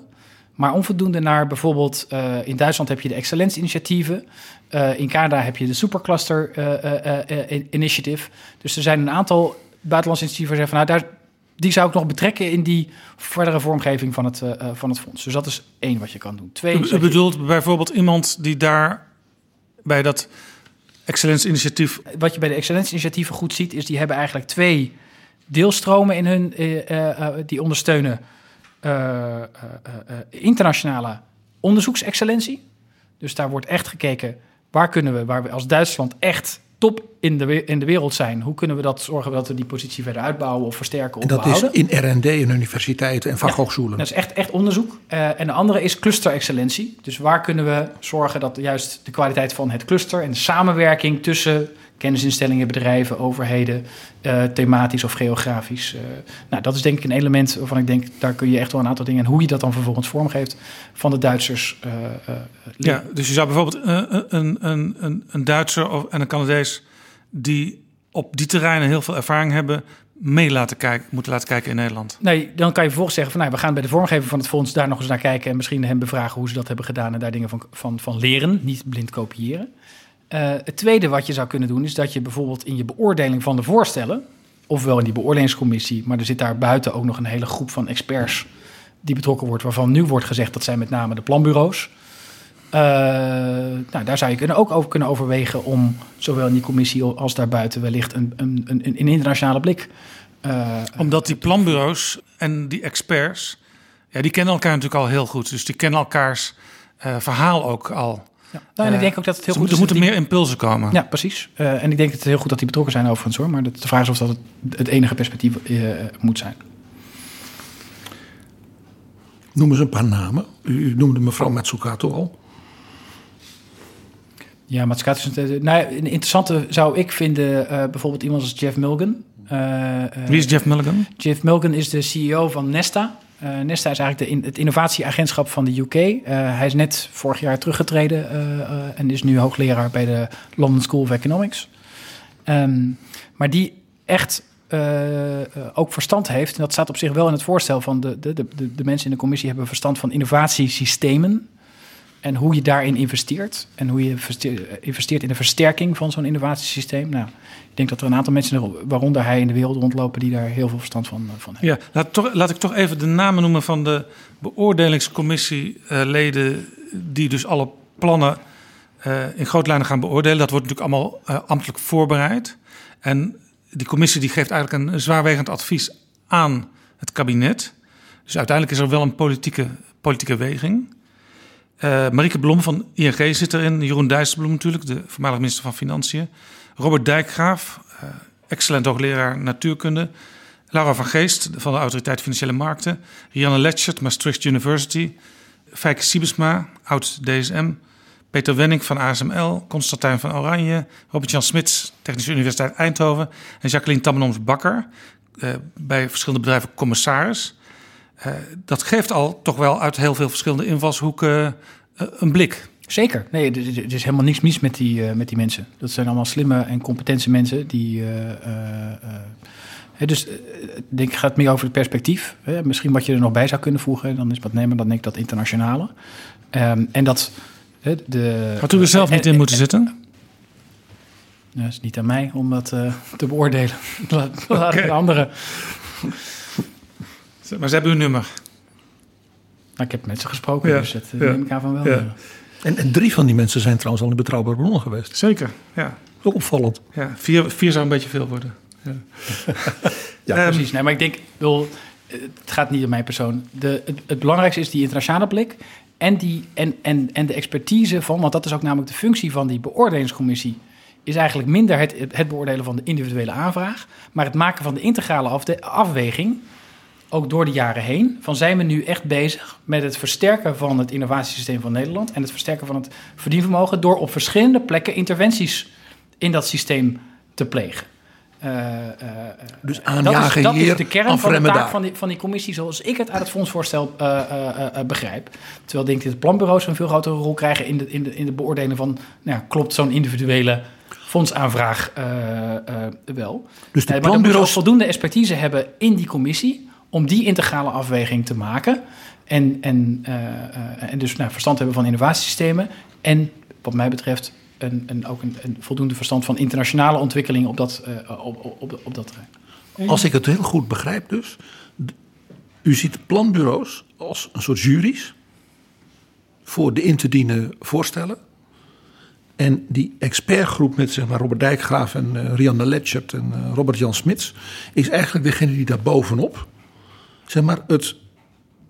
Maar onvoldoende naar bijvoorbeeld uh, in Duitsland heb je de Excellence-initiatieven. Uh, in Canada heb je de Supercluster uh, Initiative. Dus er zijn een aantal buitenlandse initiatieven die zeggen van nou, daar, die zou ik nog betrekken in die verdere vormgeving van het, van het fonds. Dus dat is één wat je kan doen. Twee, u, u bedoelt je... bijvoorbeeld iemand die daar bij dat Excellence-initiatief. Wat je bij de Excellence-initiatieven goed ziet, is die hebben eigenlijk twee deelstromen in hun die ondersteunen. Internationale onderzoeksexcellentie. Dus daar wordt echt gekeken waar kunnen we, waar we als Duitsland echt top in de, in de wereld zijn. Hoe kunnen we dat zorgen dat we die positie verder uitbouwen of versterken of En dat behouden? is in R&D en universiteiten en vakhogescholen. Ja, dat is echt, echt onderzoek. Uh, en de andere is cluster-excellentie. Dus waar kunnen we zorgen dat juist de kwaliteit van het cluster en de samenwerking tussen kennisinstellingen, bedrijven, overheden, uh, thematisch of geografisch. Uh, nou, dat is denk ik een element waarvan ik denk, daar kun je echt wel een aantal dingen en hoe je dat dan vervolgens vormgeeft van de Duitsers. Uh, ja, dus je zou bijvoorbeeld een, een, een, een Duitser of, en een Canadees die op die terreinen heel veel ervaring hebben, mee laten kijken, moeten laten kijken in Nederland. Nee, dan kan je vervolgens zeggen van nou, we gaan bij de vormgeving van het fonds daar nog eens naar kijken en misschien hem bevragen hoe ze dat hebben gedaan en daar dingen van, van, van leren, niet blind kopiëren. Uh, het tweede wat je zou kunnen doen, is dat je bijvoorbeeld in je beoordeling van de voorstellen, ofwel in die beoordelingscommissie, maar er zit daar buiten ook nog een hele groep van experts die betrokken wordt, waarvan nu wordt gezegd dat zijn met name de planbureaus. Uh, nou, daar zou je kunnen ook over kunnen overwegen om zowel in die commissie als daarbuiten wellicht een, een, een, een internationale blik. Uh, Omdat die planbureaus en die experts, ja, die kennen elkaar natuurlijk al heel goed. Dus die kennen elkaars verhaal ook al. Ja. Nou, en ik denk ook dat het heel goed er is. moeten die... meer impulsen komen. Ja, precies. Uh, en ik denk dat het heel goed dat die betrokken zijn overigens hoor. Maar de vraag is of dat het, het enige perspectief uh, moet zijn. Noem eens een paar namen. U noemde mevrouw Matsukato al. Ja, Matsukato is een, nou, een interessante zou ik vinden uh, bijvoorbeeld iemand als Jeff Milgan. Wie is Jeff Milgan? Jeff Milgan is de CEO van Nesta. Uh, Nesta is eigenlijk de in, het innovatieagentschap van de UK. Uh, hij is net vorig jaar teruggetreden uh, en is nu hoogleraar bij de London School of Economics. Um, maar die echt ook verstand heeft, en dat staat op zich wel in het voorstel van de, de, de, de mensen in de commissie hebben verstand van innovatiesystemen. En hoe je daarin investeert. En hoe je investeert, in de versterking van zo'n innovatiesysteem. Nou, ik denk dat er een aantal mensen, waaronder hij in de wereld rondlopen, die daar heel veel verstand van, van hebben. Ja, laat, toch, laat ik toch even de namen noemen van de beoordelingscommissieleden. die dus alle plannen uh, in grote lijnen gaan beoordelen. Dat wordt natuurlijk allemaal uh, ambtelijk voorbereid. En die commissie die geeft eigenlijk een zwaarwegend advies aan het kabinet. Dus uiteindelijk is er wel een politieke, politieke weging. Uh, Marieke Blom van ING zit erin. Jeroen Dijsselbloem natuurlijk, de voormalig minister van Financiën. Robert Dijkgraaf, uh, excellent hoogleraar natuurkunde. Laura van Geest van de Autoriteit Financiële Markten. Rianne Letchert, Maastricht University. Fijke Siebesma, oud DSM. Peter Wenning van ASML. Constantijn van Oranje. Robert-Jan Smits, Technische Universiteit Eindhoven. En Jacqueline Tammenoms-Bakker, uh, bij verschillende bedrijven commissaris. Uh, dat geeft al toch wel uit heel veel verschillende invalshoeken uh, een blik. Zeker. Nee, er is helemaal niks mis met die, uh, met die mensen. Dat zijn allemaal slimme en competente mensen die. dus ik denk, het gaat meer over het perspectief. Hè. Misschien wat je er nog bij zou kunnen voegen, dan is wat nemen, dan denk ik dat internationale. Um, en dat. De, Had u er zelf niet in moeten zitten? Nou, het is niet aan mij om dat te beoordelen. Laat, laat okay. de anderen. Maar ze hebben uw nummer. Nou, ik heb met ze gesproken, ja. dus dat ja. neem ik aan van wel. Ja. En, en, drie van die mensen zijn trouwens al in betrouwbare bronnen geweest. Zeker, ja. Ook opvallend. Ja, vier, vier zou een beetje veel worden. Ja, ja um, precies. Nee, maar ik denk, wil, het gaat niet om mijn persoon. De, het, het, belangrijkste is die internationale blik en, die, en, en, en de expertise van, want dat is ook namelijk de functie van die beoordelingscommissie is eigenlijk minder het, het beoordelen van de individuele aanvraag, maar het maken van de integrale afde, afweging ook door de jaren heen, van zijn we nu echt bezig met het versterken van het innovatiesysteem van Nederland en het versterken van het verdienvermogen door op verschillende plekken interventies in dat systeem te plegen. Uh, uh, dus aanjagen dat is, dat hier, is de kern van de taak van die, van die commissie, zoals ik het uit het fondsvoorstel uh, begrijp. Terwijl denk ik dat de planbureaus een veel grotere rol krijgen in de, in de, in de beoordeling van, nou, klopt zo'n individuele fondsaanvraag wel. Dus de planbureaus... voldoende expertise hebben in die commissie om die integrale afweging te maken. En, en, uh, uh, en dus nou, verstand hebben van innovatiesystemen. En wat mij betreft een, een, ook een, voldoende verstand van internationale ontwikkelingen op dat, uh, op, op, op, dat terrein. Als ik het heel goed begrijp dus, u ziet planbureaus als een soort juries voor de in te dienen voorstellen. En die expertgroep met zeg maar, Robert Dijkgraaf en uh, Rianne Letchert en uh, Robert Jan Smits is eigenlijk degene die daar bovenop zeg maar, het,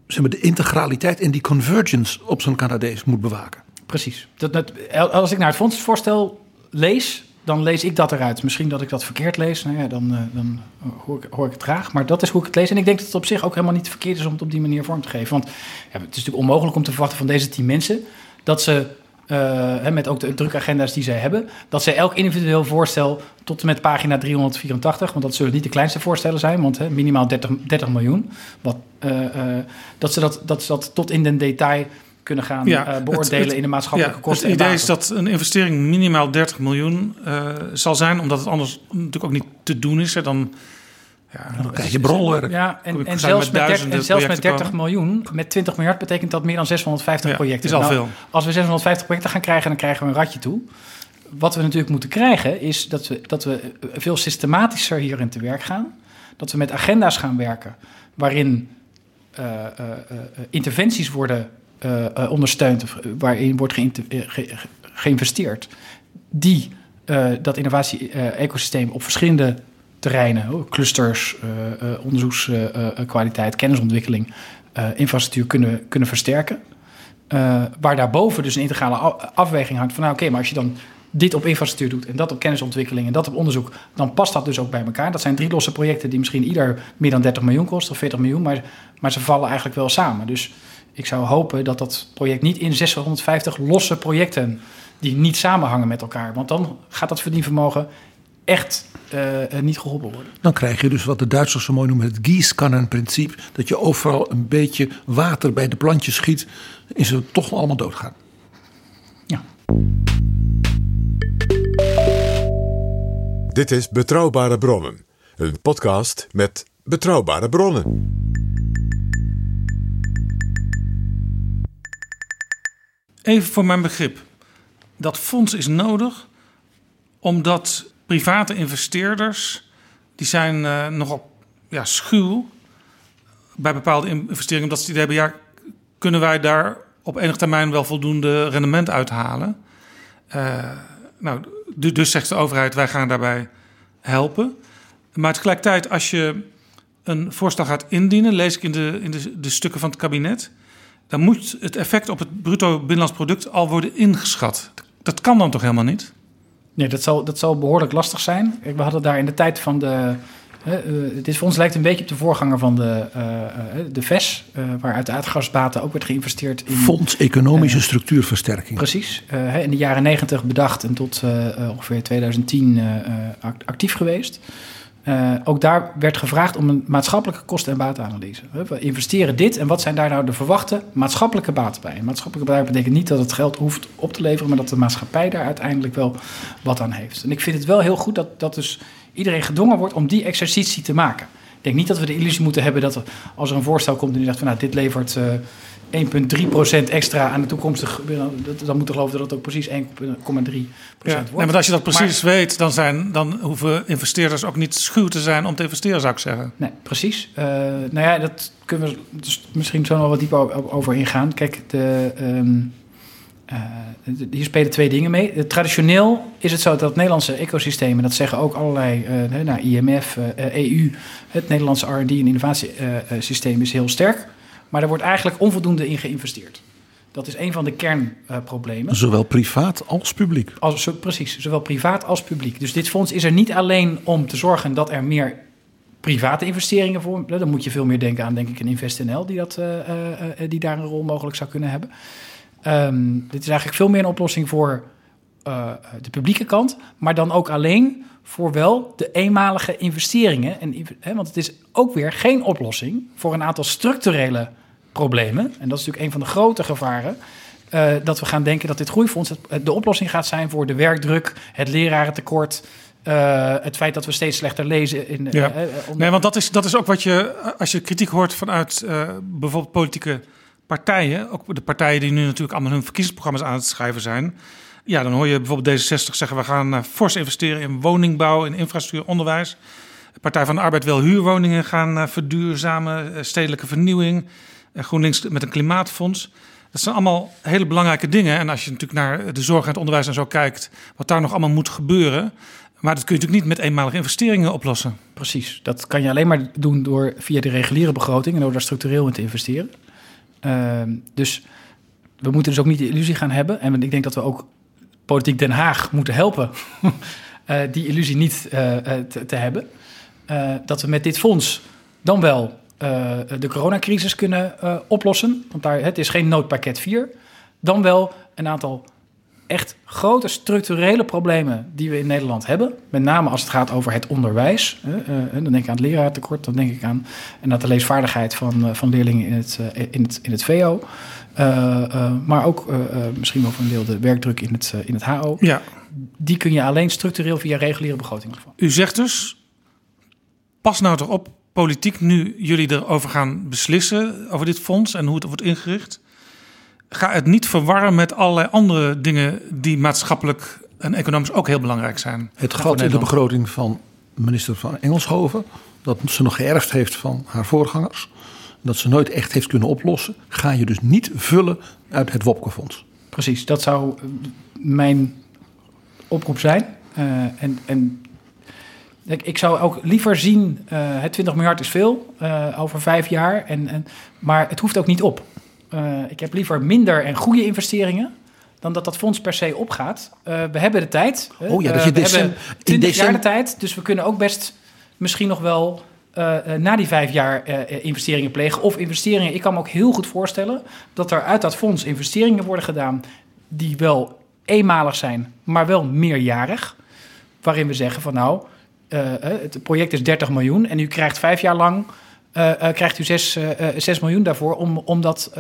de integraliteit en die convergence op zo'n Canadees moet bewaken. Precies. Dat, als ik naar het fondsvoorstel lees, dan lees ik dat eruit. Misschien dat ik dat verkeerd lees, nou ja, dan, uh, dan hoor, ik, hoor, ik, het graag. Maar dat is hoe ik het lees. En ik denk dat het op zich ook helemaal niet verkeerd is om het op die manier vorm te geven. Want ja, het is natuurlijk onmogelijk om te verwachten van deze tien mensen dat ze uh, met ook de drukagenda's die zij hebben, dat zij elk individueel voorstel tot en met pagina 384, want dat zullen niet de kleinste voorstellen zijn, want hè, minimaal 30, 30 miljoen, wat, uh, uh, dat, ze dat, dat ze dat tot in den detail kunnen gaan ja, beoordelen het, het, in de maatschappelijke ja, kosten. Het idee is dat een investering minimaal 30 miljoen zal zijn, omdat het anders natuurlijk ook niet te doen is. Hè, dan ja, dan krijg je bronwerk. Ja, en, en zelfs, met 30, en zelfs met 30 miljoen, met 20 miljard betekent dat meer dan 650 ja, projecten. is al nou, veel. Als we 650 projecten gaan krijgen, dan krijgen we een ratje toe. Wat we natuurlijk moeten krijgen, is dat we, dat we veel systematischer hierin te werk gaan. Dat we met agenda's gaan werken, waarin uh, uh, uh, interventies worden ondersteund, of waarin wordt ge geïnvesteerd, die dat innovatie-ecosysteem op verschillende terreinen, clusters, uh, uh, onderzoekskwaliteit, kennisontwikkeling, uh, infrastructuur kunnen, kunnen versterken. waar daarboven dus een integrale afweging hangt van, nou oké, maar als je dan dit op infrastructuur doet en dat op kennisontwikkeling en dat op onderzoek, dan past dat dus ook bij elkaar. Dat zijn drie losse projecten die misschien ieder meer dan 30 miljoen kosten of 40 miljoen, maar, maar ze vallen eigenlijk wel samen. Dus ik zou hopen dat dat project niet in 650 losse projecten die niet samenhangen met elkaar, want dan gaat dat verdienvermogen echt uh, niet geholpen worden. Dan krijg je dus wat de Duitsers zo mooi noemen het Gießkannen-principe. Dat je overal een beetje water bij de plantjes schiet en ze toch allemaal doodgaan. Ja. Dit is Betrouwbare Bronnen. Een podcast met betrouwbare bronnen. Even voor mijn begrip. Dat fonds is nodig omdat private investeerders... die zijn uh, nogal ja, schuw bij bepaalde investeringen... omdat ze het idee hebben... ja, kunnen wij daar op enig termijn wel voldoende rendement uithalen? Uh, nou, dus zegt de overheid, wij gaan daarbij helpen. Maar tegelijkertijd, als je een voorstel gaat indienen, lees ik in de, in de stukken van het kabinet, dan moet het effect op het bruto binnenlands product al worden ingeschat. Dat kan dan toch helemaal niet? Nee, dat zal, dat zal behoorlijk lastig zijn. We hadden daar in de tijd van de. Uh, dit fonds lijkt een beetje op de voorganger van de, uh, de VES, waar uit de aardgasbaten ook werd geïnvesteerd in. Fonds Economische Structuurversterking. Precies. in de jaren negentig bedacht en tot ongeveer 2010 actief geweest. Uh, ook daar werd gevraagd om een maatschappelijke kosten- en batenanalyse. We investeren dit en wat zijn daar nou de verwachte maatschappelijke baten bij? maatschappelijke baten betekent niet dat het geld hoeft op te leveren, maar dat de maatschappij daar uiteindelijk wel wat aan heeft. En ik vind het wel heel goed dat, dat dus iedereen gedwongen wordt om die exercitie te maken. Ik denk niet dat we de illusie moeten hebben dat als er een voorstel komt en die zegt van nou dit levert uh, 1,3% extra aan de toekomstige. Dan moet er geloven dat het ook precies 1,3% wordt. Ja, nee, maar als je dat precies weet, dan, zijn, dan hoeven investeerders ook niet schuw te zijn om te investeren, zou ik zeggen. Nee, precies. Uh, nou ja, dat kunnen we dus misschien zo nog wat dieper over ingaan. Kijk, de, um, uh, hier spelen twee dingen mee. Traditioneel is het zo dat het Nederlandse ecosysteem, en dat zeggen ook allerlei, uh, nou, IMF, EU, het Nederlandse RD en innovatiesysteem is heel sterk. Maar er wordt eigenlijk onvoldoende in geïnvesteerd. Dat is een van de kernproblemen. zowel privaat als publiek. Als, precies, zowel privaat als publiek. Dus dit fonds is er niet alleen om te zorgen dat er meer private investeringen voor. Dan moet je veel meer denken aan, denk ik, een InvestNL die, dat, uh, uh, die daar een rol mogelijk zou kunnen hebben. Um, dit is eigenlijk veel meer een oplossing voor de publieke kant, maar dan ook alleen voor wel de eenmalige investeringen. En, want het is ook weer geen oplossing voor een aantal structurele problemen. En dat is natuurlijk een van de grote gevaren. Uh, dat we gaan denken dat dit groeifonds de oplossing gaat zijn voor de werkdruk, het lerarentekort. Uh, het feit dat we steeds slechter lezen. In, ja. Uh, nee, want dat is, dat is ook wat je, als je kritiek hoort vanuit bijvoorbeeld politieke partijen, ook de partijen die nu natuurlijk allemaal hun verkiezingsprogramma's aan het schrijven zijn. Ja, dan hoor je bijvoorbeeld D66 zeggen: we gaan fors investeren in woningbouw, in infrastructuur, onderwijs. De Partij van de Arbeid wil huurwoningen gaan verduurzamen, stedelijke vernieuwing, GroenLinks met een klimaatfonds. Dat zijn allemaal hele belangrijke dingen. En als je natuurlijk naar de zorg en het onderwijs en zo kijkt, wat daar nog allemaal moet gebeuren. Maar dat kun je natuurlijk niet met eenmalige investeringen oplossen. Precies, dat kan je alleen maar doen door via de reguliere begroting en door daar structureel in te investeren. Ehm, dus we moeten dus ook niet de illusie gaan hebben. En ik denk dat we ook politiek Den Haag moeten helpen uh, die illusie niet uh, te, te, hebben. Dat we met dit fonds dan wel de coronacrisis kunnen oplossen. Want daar, het is geen noodpakket 4. Dan wel een aantal echt grote structurele problemen die we in Nederland hebben. Met name als het gaat over het onderwijs. dan denk ik aan het leraartekort, dan denk ik aan, en aan de leesvaardigheid van, van leerlingen in het, in het, in het VO. Maar ook misschien wel voor een deel de werkdruk in het, in het HO. Ja. Die kun je alleen structureel via reguliere begroting. U zegt dus, pas nou toch op, politiek, nu jullie erover gaan beslissen, over dit fonds en hoe het wordt ingericht. Ga het niet verwarren met allerlei andere dingen die maatschappelijk en economisch ook heel belangrijk zijn. Het gat in de begroting van minister van Engelshoven, dat ze nog geërfd heeft van haar voorgangers dat ze nooit echt heeft kunnen oplossen, ga je dus niet vullen uit het Wopke-fonds. Precies, dat zou eh, mijn oproep zijn. Uh, en, en ik, ik, zou ook liever zien, het 20 miljard is veel uh, over vijf jaar, en, en, maar het hoeft ook niet op. ik heb liever minder en goede investeringen dan dat dat fonds per se opgaat. we hebben de tijd. Oh ja, dat je we hebben 20 jaar de tijd, dus we kunnen ook best misschien nog wel uh, na die vijf jaar investeringen plegen. Of investeringen, ik kan me ook heel goed voorstellen dat er uit dat fonds investeringen worden gedaan die wel eenmalig zijn, maar wel meerjarig. Waarin we zeggen van nou, het project is 30 miljoen en u krijgt vijf jaar lang krijgt u 6, 6 miljoen daarvoor om, om, dat,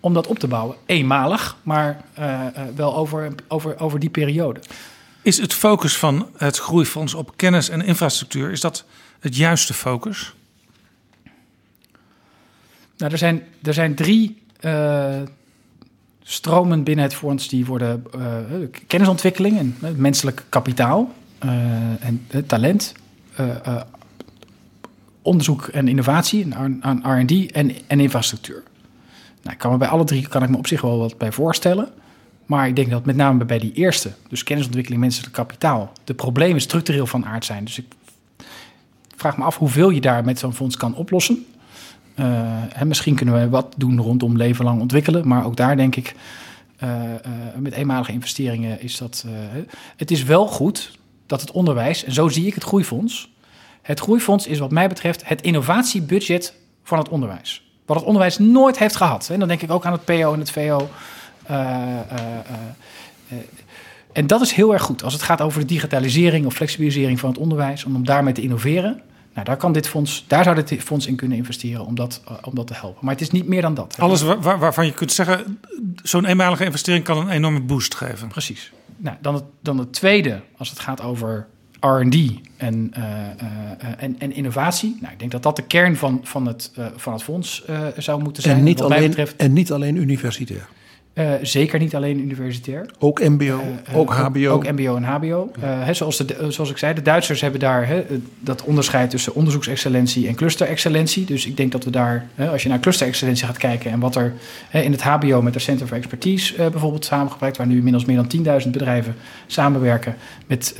om dat op te bouwen. Eenmalig, maar wel over, over, over die periode. Is het focus van het groeifonds op kennis en infrastructuur, is dat het juiste focus? Nou, er zijn, er zijn drie uh, stromen binnen het fonds die worden uh, kennisontwikkeling en menselijk kapitaal en talent, onderzoek en innovatie aan R&D en, en infrastructuur. Nou, ik kan me bij alle drie kan ik me op zich wel wat bij voorstellen. Maar ik denk dat met name bij die eerste, dus kennisontwikkeling, menselijk kapitaal, de problemen structureel van aard zijn. Dus ik vraag me af hoeveel je daar met zo'n fonds kan oplossen. En misschien kunnen we wat doen rondom leven lang ontwikkelen. Maar ook daar denk ik, met eenmalige investeringen is dat. het is wel goed dat het onderwijs, en zo zie ik het groeifonds. Het groeifonds is wat mij betreft het innovatiebudget van het onderwijs. Wat het onderwijs nooit heeft gehad. En dan denk ik ook aan het PO en het VO. en dat is heel erg goed als het gaat over de digitalisering of flexibilisering van het onderwijs, om daarmee te innoveren. Nou, daar, kan dit fonds, daar zou dit fonds in kunnen investeren om dat, om dat te helpen. Maar het is niet meer dan dat. Alles waar, waarvan je kunt zeggen, zo'n eenmalige investering kan een enorme boost geven. Precies. Nou, dan, het, dan het tweede, als het gaat over R&D en, uh, uh, en, en, innovatie. Nou, ik denk dat dat de kern van, van, het, van het fonds zou moeten zijn. En niet, alleen, betreft... en niet alleen universitair. Uh, zeker niet alleen universitair. Ook MBO, uh, ook HBO. Ook, ook, MBO en HBO. Uh, zoals, de, zoals ik zei, de Duitsers hebben daar he, dat onderscheid tussen onderzoeksexcellentie en clusterexcellentie. Dus ik denk dat we daar, als je naar clusterexcellentie gaat kijken en wat er in het HBO met de Center for Expertise bijvoorbeeld samengebracht, waar nu inmiddels meer dan 10.000 bedrijven samenwerken met,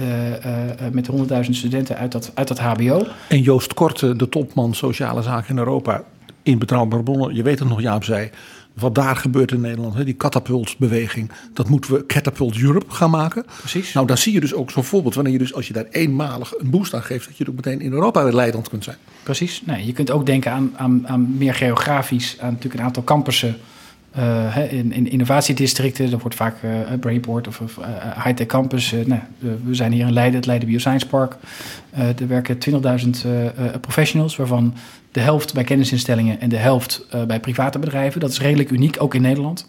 met 100.000 studenten uit dat, uit dat HBO. En Joost Korte, de topman sociale zaken in Europa, in betrouwbare bronnen, je weet het nog, Jaap zei wat daar gebeurt in Nederland, hè, die catapultbeweging, dat moeten we Catapult Europe gaan maken. Precies. Nou, dan zie je dus ook zo'n voorbeeld, wanneer je dus als je daar eenmalig een boost aan geeft, dat je ook meteen in Europa weer leidend kunt zijn. Precies. Nee, je kunt ook denken aan, aan, aan meer geografisch, aan natuurlijk een aantal campussen. Uh, in, in innovatiedistricten, dat wordt vaak uh, Brainport of, of uh, High-Tech Campus. nou, we zijn hier in Leiden, het Leiden Bioscience Park. er werken 20.000 professionals, waarvan de helft bij kennisinstellingen en de helft uh, bij private bedrijven. Dat is redelijk uniek, ook in Nederland.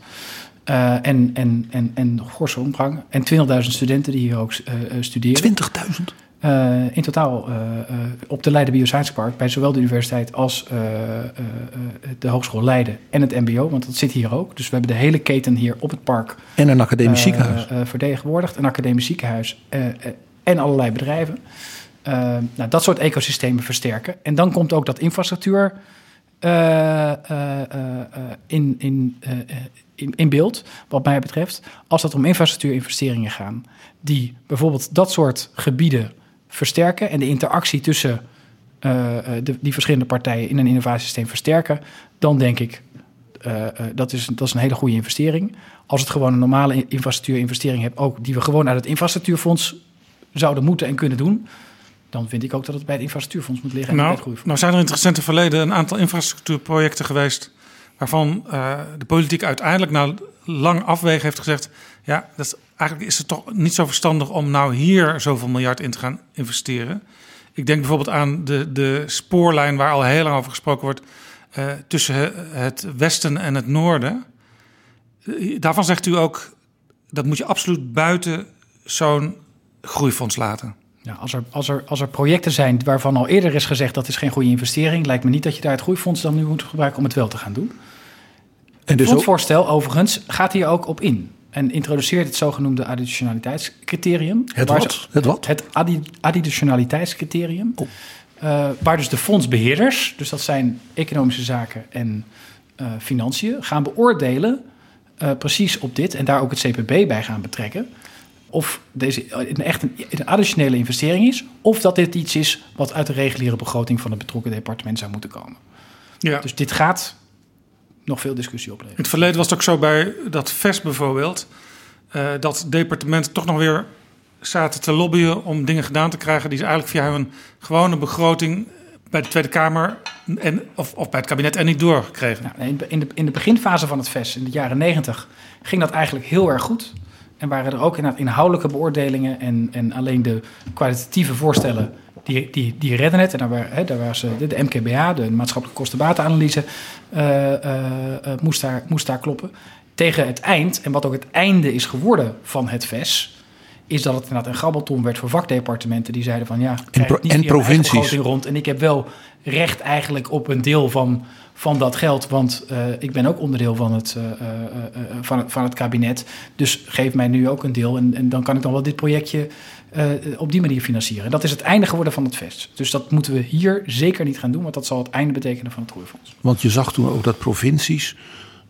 Uh, en, en, en, en forse omvang. En 20.000 studenten die hier ook uh, studeren. 20.000? in totaal op de Leiden Bioscience Park, bij zowel de universiteit als de Hogeschool Leiden en het MBO, want dat zit hier ook. Dus we hebben de hele keten hier op het park. En een academisch ziekenhuis. vertegenwoordigd, een academisch ziekenhuis en allerlei bedrijven. Uh, nou, dat soort ecosystemen versterken. En dan komt ook dat infrastructuur uh, uh, in, in, in, in, beeld, wat mij betreft. Als het om infrastructuurinvesteringen gaan, die bijvoorbeeld dat soort gebieden versterken en de interactie tussen de, die verschillende partijen in een innovatiesysteem versterken, dan denk ik dat, is, dat is een hele goede investering. Als het gewoon een normale infrastructuurinvestering hebt, ook die we gewoon uit het infrastructuurfonds zouden moeten en kunnen doen, dan vind ik ook dat het bij het infrastructuurfonds moet liggen. Nou, nou zijn er in het recente verleden een aantal infrastructuurprojecten geweest. waarvan uh, de politiek uiteindelijk na lang afwegen heeft gezegd. Ja, dat is, eigenlijk is het toch niet zo verstandig om nou hier zoveel miljard in te gaan investeren. Ik denk bijvoorbeeld aan de, de spoorlijn waar al heel lang over gesproken wordt. Uh, tussen het westen en het noorden. Daarvan zegt u ook dat moet je absoluut buiten zo'n groeifonds laten. Ja, als, er, als, er, als er projecten zijn waarvan al eerder is gezegd dat is geen goede investering, lijkt me niet dat je daar het groeifonds dan nu moet gebruiken om het wel te gaan doen. En dus het fondsvoorstel overigens gaat hier ook op in en introduceert het zogenoemde additionaliteitscriterium. Het wat? het wat? Het additionaliteitscriterium. Oh. Uh, waar dus de fondsbeheerders, dus dat zijn economische zaken en uh, financiën, gaan beoordelen uh, precies op dit en daar ook het CPB bij gaan betrekken of deze een echt een, een, additionele investering is, of dat dit iets is wat uit de reguliere begroting van het betrokken departement zou moeten komen. Ja. Dus dit gaat nog veel discussie opleveren. In het verleden was het ook zo bij dat VES bijvoorbeeld, uh, dat departementen toch nog weer zaten te lobbyen om dingen gedaan te krijgen die ze eigenlijk via hun gewone begroting bij de Tweede Kamer en, of, of bij het kabinet en niet doorgekregen. Nou, in, de, in de beginfase van het VES, in de jaren negentig, ging dat eigenlijk heel erg goed. En waren er ook inderdaad inhoudelijke beoordelingen en, en alleen de kwalitatieve voorstellen die, die, die redden het. En daar, waren, hè, daar was de, de MKBA, de maatschappelijke kostenbatenanalyse, uh, uh, moest, daar, moest daar kloppen. Tegen het eind, en wat ook het einde is geworden van het VES, is dat het inderdaad een grabbelton werd voor vakdepartementen die zeiden van ja, ik En pro- en provincies. rond en ik heb wel recht eigenlijk op een deel van, van dat geld, want eh, ik ben ook onderdeel van het, eh, eh, van, het, van het kabinet. Dus geef mij nu ook een deel en, en dan kan ik dan wel dit projectje op die manier financieren. Dat is het einde geworden van het VEST. Dus dat moeten we hier zeker niet gaan doen, want dat zal het einde betekenen van het groeifonds. Want je zag toen ook dat provincies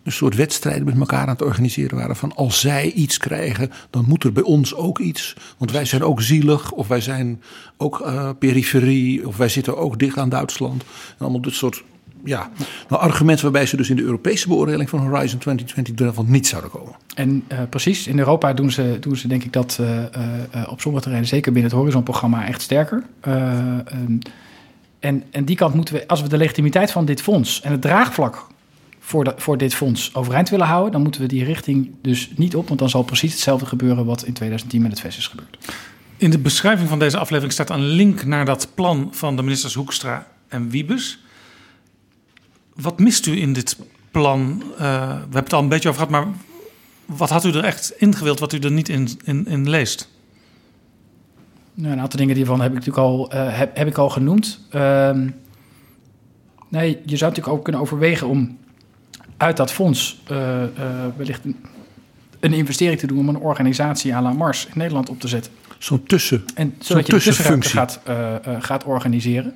een soort wedstrijden met elkaar aan het organiseren waren. Van als zij iets krijgen, dan moet er bij ons ook iets. Want wij zijn ook zielig, of wij zijn ook eh, periferie, of wij zitten ook dicht aan Duitsland. En allemaal dit soort ja, nou, argumenten waarbij ze dus in de Europese beoordeling van Horizon 2020 van niet zouden komen. En eh, precies, in Europa doen ze, doen ze denk ik dat eh, op sommige terreinen, zeker binnen het Horizon-programma, echt sterker. Eh, ehm, en, en die kant moeten we, als we de legitimiteit van dit fonds en het draagvlak voor, de, voor dit fonds overeind willen houden, dan moeten we die richting dus niet op, want dan zal precies hetzelfde gebeuren wat in 2010 met het VES is gebeurd. In de beschrijving van deze aflevering staat een link naar dat plan van de ministers Hoekstra en Wiebes. Wat mist u in dit plan? Eh, we hebben het al een beetje over gehad, maar wat had u er echt ingewild wat u er niet in, in, in leest? Nou, een aantal dingen hiervan heb ik natuurlijk al, eh, heb, heb ik al genoemd. Ehm, nee, je zou natuurlijk ook kunnen overwegen om uit dat fonds eh, eh, wellicht een, een investering te doen om een organisatie à la Mars in Nederland op te zetten. Zo'n tussen, En zo'n zodat je de tussenruimte tussenfunctie. gaat, eh, eh, gaat organiseren.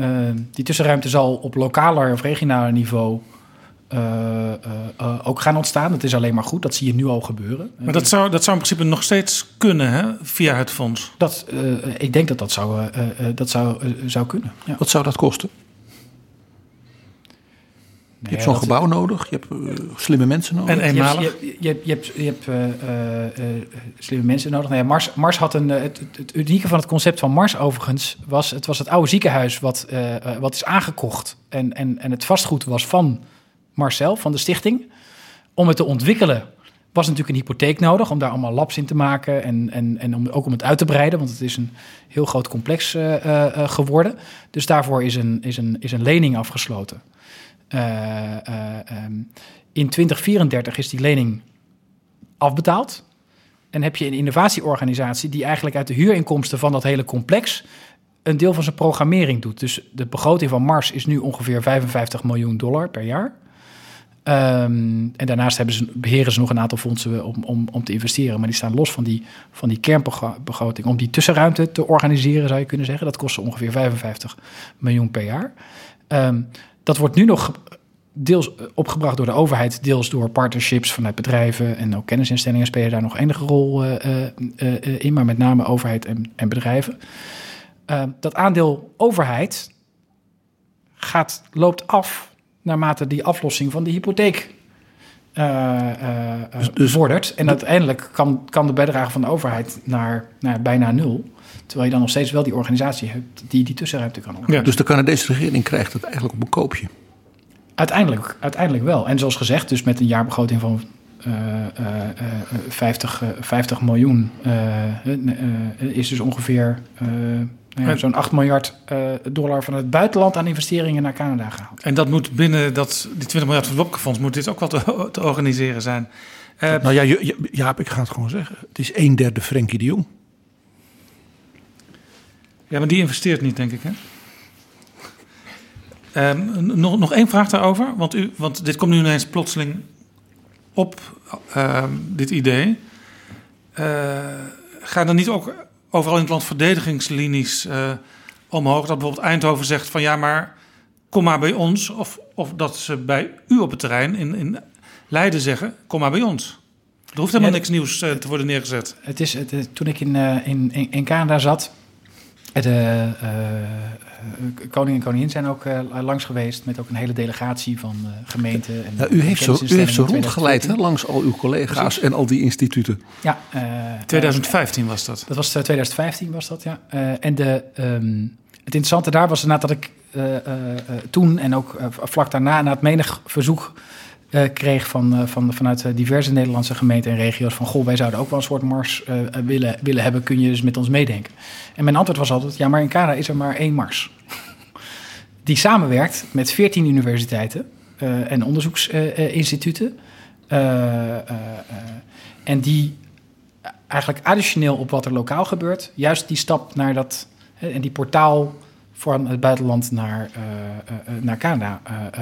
Ehm, die tussenruimte zal op lokaler of regionaler niveau eh, eh, eh, ook gaan ontstaan. Dat is alleen maar goed, dat zie je nu al gebeuren. Maar dat zou, dat zou in principe nog steeds kunnen hè, via het fonds. Dat, eh, ik denk dat dat zou, eh, eh, dat zou, zou kunnen. Ja. Wat zou dat kosten? Je hebt zo'n gebouw nodig, je hebt eh, slimme mensen nodig. En Je hebt, eenmalig. je, je, hebt- je hebt, je hebt eh, eh, eh, slimme mensen nodig. Nou ja, Mars, Mars had een. Het, unieke van het concept van Mars, overigens, was het was het oude ziekenhuis wat, wat is aangekocht. En, en, en het vastgoed was van Marcel, van de stichting. Om het te ontwikkelen was natuurlijk een hypotheek nodig om daar allemaal labs in te maken en, en, en om, ook om het uit te breiden, want het is een heel groot complex eh, eh, eh, geworden. Dus daarvoor is een, is een, is een lening afgesloten. Eh, eh, ehm, in 2034 is die lening afbetaald. En heb je een innovatieorganisatie die eigenlijk uit de huurinkomsten van dat hele complex een deel van zijn programmering doet. Dus de begroting van Mars is nu ongeveer 55 miljoen dollar per jaar. Ehm, en daarnaast hebben ze, beheren ze nog een aantal fondsen om, om, om te investeren. Maar die staan los van die, van die kernbegroting. Om die tussenruimte te organiseren, zou je kunnen zeggen. Dat kost ze ongeveer 55 miljoen per jaar. Ehm, dat wordt nu nog deels opgebracht door de overheid, deels door partnerships vanuit bedrijven. En ook kennisinstellingen spelen daar nog enige rol eh, eh, eh, in, maar met name overheid en, en bedrijven. Dat aandeel overheid gaat, loopt af naarmate die aflossing van de hypotheek eh, eh, eh, Dus- dus- vordert. En uiteindelijk kan, kan de bijdrage van de overheid naar, naar bijna nul. Terwijl je dan nog steeds wel die organisatie hebt die die tussenruimte kan organiseren. Dus de Canadese regering krijgt het eigenlijk op een koopje. Uiteindelijk, uiteindelijk wel. En zoals gezegd, dus met een jaarbegroting van eh, eh, eh, 50, eh, 50 miljoen eh, eh, is dus ongeveer eh, nou ja, zo'n 8 miljard eh, dollar van het buitenland aan investeringen naar Canada gehaald. En dat moet binnen dat, die 20 miljard van het Wopke-fonds moet dit ook wel te, te organiseren zijn. Eh, Nou ja, Ja- Ja- Jaap, ik ga het gewoon zeggen. Het is een derde Frenkie de Jong. Ja, maar die investeert niet, denk ik. Hè? Ehm, nog, nog één vraag daarover. Want, u, want dit komt nu ineens plotseling op, ehm, dit idee. Eh gaan er niet ook overal in het land verdedigingslinies eh, omhoog? Dat bijvoorbeeld Eindhoven zegt van ja, maar kom maar bij ons. Of, of dat ze bij u op het terrein in, in Leiden zeggen, kom maar bij ons. Er hoeft helemaal Ja, niks nieuws eh, te worden neergezet. Het is, het, toen ik in, in, in, in Canada zat, de eh, eh, koning en koningin zijn ook eh, langs geweest met ook een hele delegatie van eh, gemeenten. En Ja, u, heeft zo, u heeft zo rondgeleid hè, 2014. langs al uw collega's Precies. en al die instituten. Ja, eh, 2015 was dat. Dat was eh, 2015 was dat, ja. Eh, en de, ehm, het interessante daar was inderdaad dat ik eh, eh, eh, toen en ook vlak daarna na het menig verzoek kreeg van, eh, van, vanuit eh, diverse Nederlandse gemeenten en regio's van goh, wij zouden ook wel een soort Mars eh, willen, willen hebben, kun je dus met ons meedenken? En mijn antwoord was altijd, ja, maar in Canada is er maar één Mars. Die samenwerkt met 14 universiteiten eh, en onderzoeksinstituten. Eh, eh, eh, en die eigenlijk additioneel op wat er lokaal gebeurt, juist die stap naar dat en die portaal van het buitenland naar, eh, eh, eh, naar Canada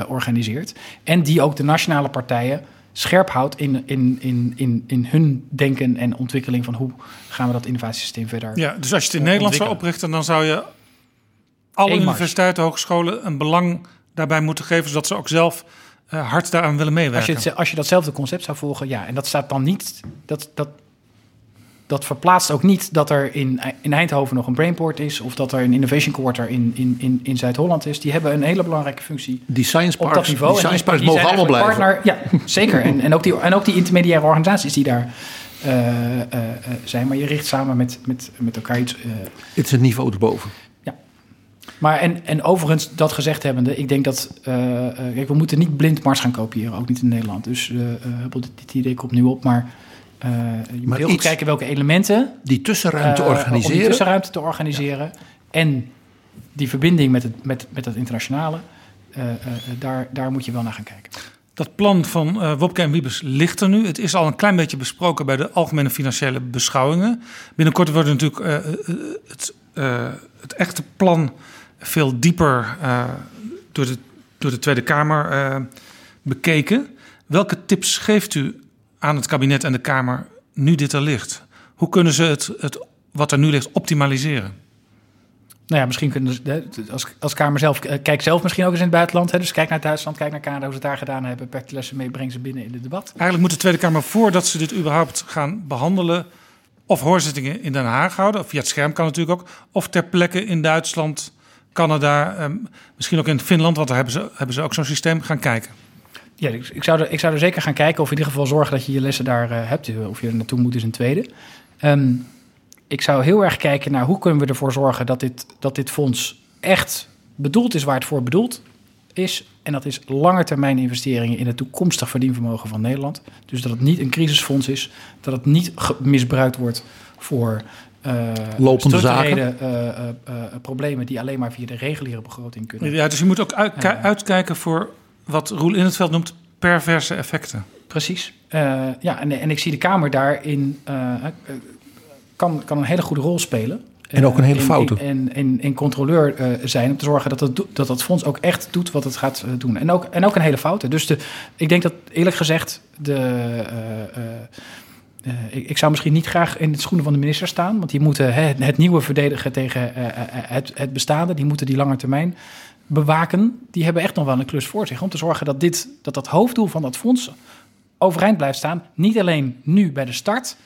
organiseert. En die ook de nationale partijen scherp houdt in, in, in, in, in hun denken en ontwikkeling van hoe gaan we dat innovatiesysteem verder. Ja, dus als je het in Nederland zou oprichten, dan zou je alle universiteiten, hogescholen een belang daarbij moeten geven, zodat ze ook zelf hard daaraan willen Als meewerken. je, het, als je datzelfde concept zou volgen, ja. En dat staat dan niet. Dat, dat, dat verplaatst ook niet dat er in, in Eindhoven nog een Brainport is. Of dat er een Innovation Quarter in, in, in, in Zuid-Holland is. Die hebben een hele belangrijke functie Die science op parks, dat niveau. die En science parks die mogen allemaal blijven. Partner, ja, zeker. En, en, ook die, en ook die intermediaire organisaties die daar eh, eh, eh, zijn. Maar je richt samen met, met, met elkaar iets. Het is een niveau erboven. maar en, en overigens, dat gezegd hebbende, ik denk dat... kijk, we moeten niet blind Mars gaan kopiëren, ook niet in Nederland. Dus dit idee komt nu op, maar... eh, je moet heel goed kijken welke elementen... Die tussenruimte eh, Om die organiseren. tussenruimte te organiseren. En die verbinding met het, met, met het internationale. eh, eh, daar, daar moet je wel naar gaan kijken. Dat plan van eh Wopke en Wiebes ligt er nu. Het is al een klein beetje besproken bij de algemene financiële beschouwingen. Binnenkort wordt natuurlijk het, eh, het echte plan veel dieper eh, door, de, door de Tweede Kamer eh, bekeken. Welke tips geeft u aan het kabinet en de Kamer nu dit er ligt? Hoe kunnen ze het, het wat er nu ligt optimaliseren? Nou ja, misschien kunnen ze, als, als Kamer zelf, eh, kijk zelf misschien ook eens in het buitenland. Hè, dus kijk naar Duitsland, kijk naar Canada, hoe ze het daar gedaan hebben. De lessen mee, breng ze binnen in het debat. Eigenlijk moet de Tweede Kamer voordat ze dit überhaupt gaan behandelen, of hoorzittingen in Den Haag houden, of via het scherm kan natuurlijk ook, of ter plekke in Duitsland, Canada, ehm, misschien ook in Finland, want daar hebben ze, hebben ze ook zo'n systeem, gaan kijken. Ja, ik, ik, zou er, ik zou er zeker gaan kijken of in ieder geval zorgen dat je je lessen daar eh, hebt. Of je er naartoe moet is een tweede. Ehm, ik zou heel erg kijken naar hoe kunnen we ervoor zorgen dat dit, dat dit fonds echt bedoeld is waar het voor bedoeld is. En dat is langetermijn investeringen in het toekomstig verdienvermogen van Nederland. Dus dat het niet een crisisfonds is. Dat het niet misbruikt wordt voor eh Lopende eh, eh, eh, problemen die alleen maar via de reguliere begroting kunnen. Ja, dus je moet ook uitkijken voor wat Roel in het veld noemt perverse effecten. Precies. Eh, ja, en, en ik zie de Kamer daarin eh, eh, kan, kan een hele goede rol spelen. En ook een hele foute. En, en, en controleur eh, zijn om te zorgen dat het, dat dat fonds ook echt doet wat het gaat doen. En ook, en ook een hele foute. Dus de, ik denk dat eerlijk gezegd de. eh, eh, eh, ik, ik zou misschien niet graag in de schoenen van de minister staan. Want die moeten hè, het nieuwe verdedigen tegen het, het bestaande. Die moeten die lange termijn bewaken. Die hebben echt nog wel een klus voor zich. Om te zorgen dat dit, dat, dat hoofddoel van dat fonds overeind blijft staan. Niet alleen nu bij de start,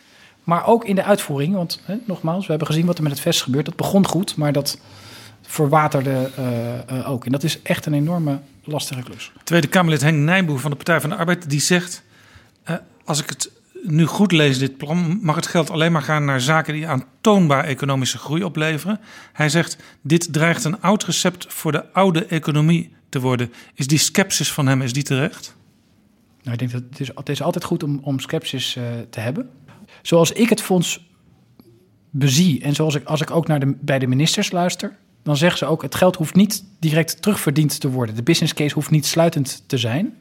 maar ook in de uitvoering. Want hè, nogmaals, we hebben gezien wat er met het vest gebeurt. Dat begon goed, maar dat verwaterde eh, eh, ook. En dat is echt een enorme lastige klus. Tweede Kamerlid Henk Nijboer van de Partij van de Arbeid, die zegt... eh, als ik het nu goed lees, dit plan, mag het geld alleen maar gaan naar zaken die aantoonbaar economische groei opleveren. Hij zegt, dit dreigt een oud recept voor de oude economie te worden. Is die sceptisch van hem, is die terecht? Nou, ik denk dat het is, altijd goed om, om sceptisch eh, te hebben. Zoals ik het fonds bezie en zoals ik, als ik ook naar de, bij de ministers luister, dan zeggen ze ook: het geld hoeft niet direct terugverdiend te worden. De business case hoeft niet sluitend te zijn.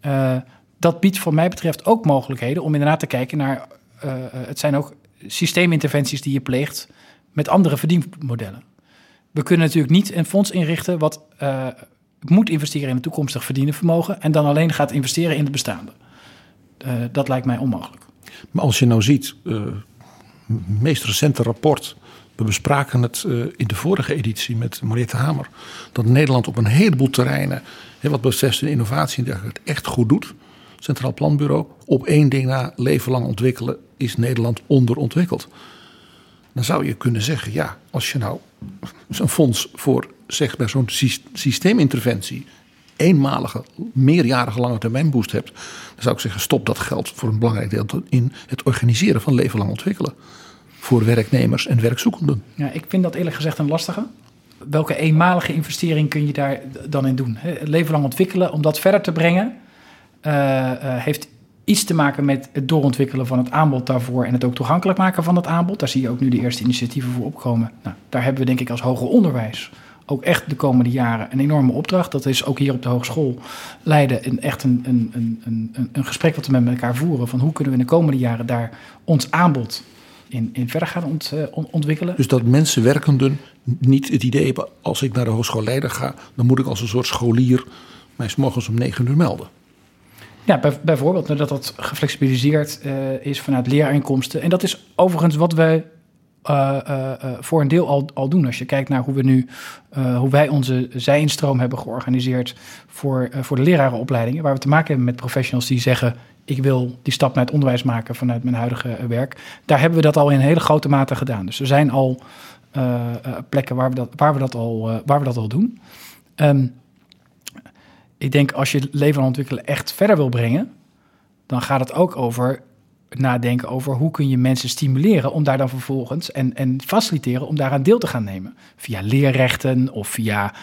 Eh, dat biedt, voor mij betreft, ook mogelijkheden om inderdaad te kijken naar. eh, eh, het zijn ook systeeminterventies die je pleegt met andere verdienmodellen. We kunnen natuurlijk niet een fonds inrichten wat eh, moet investeren in het toekomstig verdienen vermogen en dan alleen gaat investeren in het bestaande. Dat lijkt mij onmogelijk. Maar als je nou ziet, het meest recente rapport. We bespraken het in de vorige editie met Mariette Hamer. Dat Nederland op een heleboel terreinen, wat betreft innovatie en dergelijke, het echt goed doet. Centraal Planbureau. Op één ding na leven lang ontwikkelen is Nederland onderontwikkeld. Dan zou je kunnen zeggen, ja, als je nou zo'n fonds voor, zeg bij zo'n sys- systeeminterventie, eenmalige, meerjarige lange termijn boost hebt, dan zou ik zeggen, stop dat geld voor een belangrijk deel in het organiseren van leven lang ontwikkelen. Voor werknemers en werkzoekenden. Ja, ik vind dat eerlijk gezegd een lastige. Welke eenmalige investering kun je daar dan in doen? Leven lang ontwikkelen, om dat verder te brengen, heeft iets te maken met het doorontwikkelen van het aanbod daarvoor en het ook toegankelijk maken van het aanbod. Daar zie je ook nu de eerste initiatieven voor opkomen. Nou, daar hebben we denk ik als hoger onderwijs ook echt de komende jaren een enorme opdracht. Dat is ook hier op de hogeschool Leiden een, echt een, een, een, een, een gesprek wat we met elkaar voeren. Van hoe kunnen we in de komende jaren daar ons aanbod in, in verder gaan uh, ontwikkelen. Dus dat mensen werkenden niet het idee hebben... als ik naar de hogeschool Leiden ga... dan moet ik als een soort scholier mij s morgens om negen uur melden. Ja, bij, bijvoorbeeld dat dat geflexibiliseerd uh, is vanuit leerinkomsten. En dat is overigens wat wij uh, uh, voor een deel al, al doen. Als je kijkt naar hoe we nu, hoe wij onze zijinstroom hebben georganiseerd voor, voor de lerarenopleidingen, waar we te maken hebben met professionals die zeggen: ik wil die stap naar het onderwijs maken vanuit mijn huidige werk. Daar hebben we dat al in hele grote mate gedaan. Dus er zijn al plekken waar we dat, waar we dat, al, waar we dat al doen. Um, ik denk als je leven aan ontwikkelen echt verder wil brengen, dan gaat het ook over nadenken over hoe kun je mensen stimuleren om daar dan vervolgens en, en faciliteren om daaraan deel te gaan nemen. Via leerrechten of via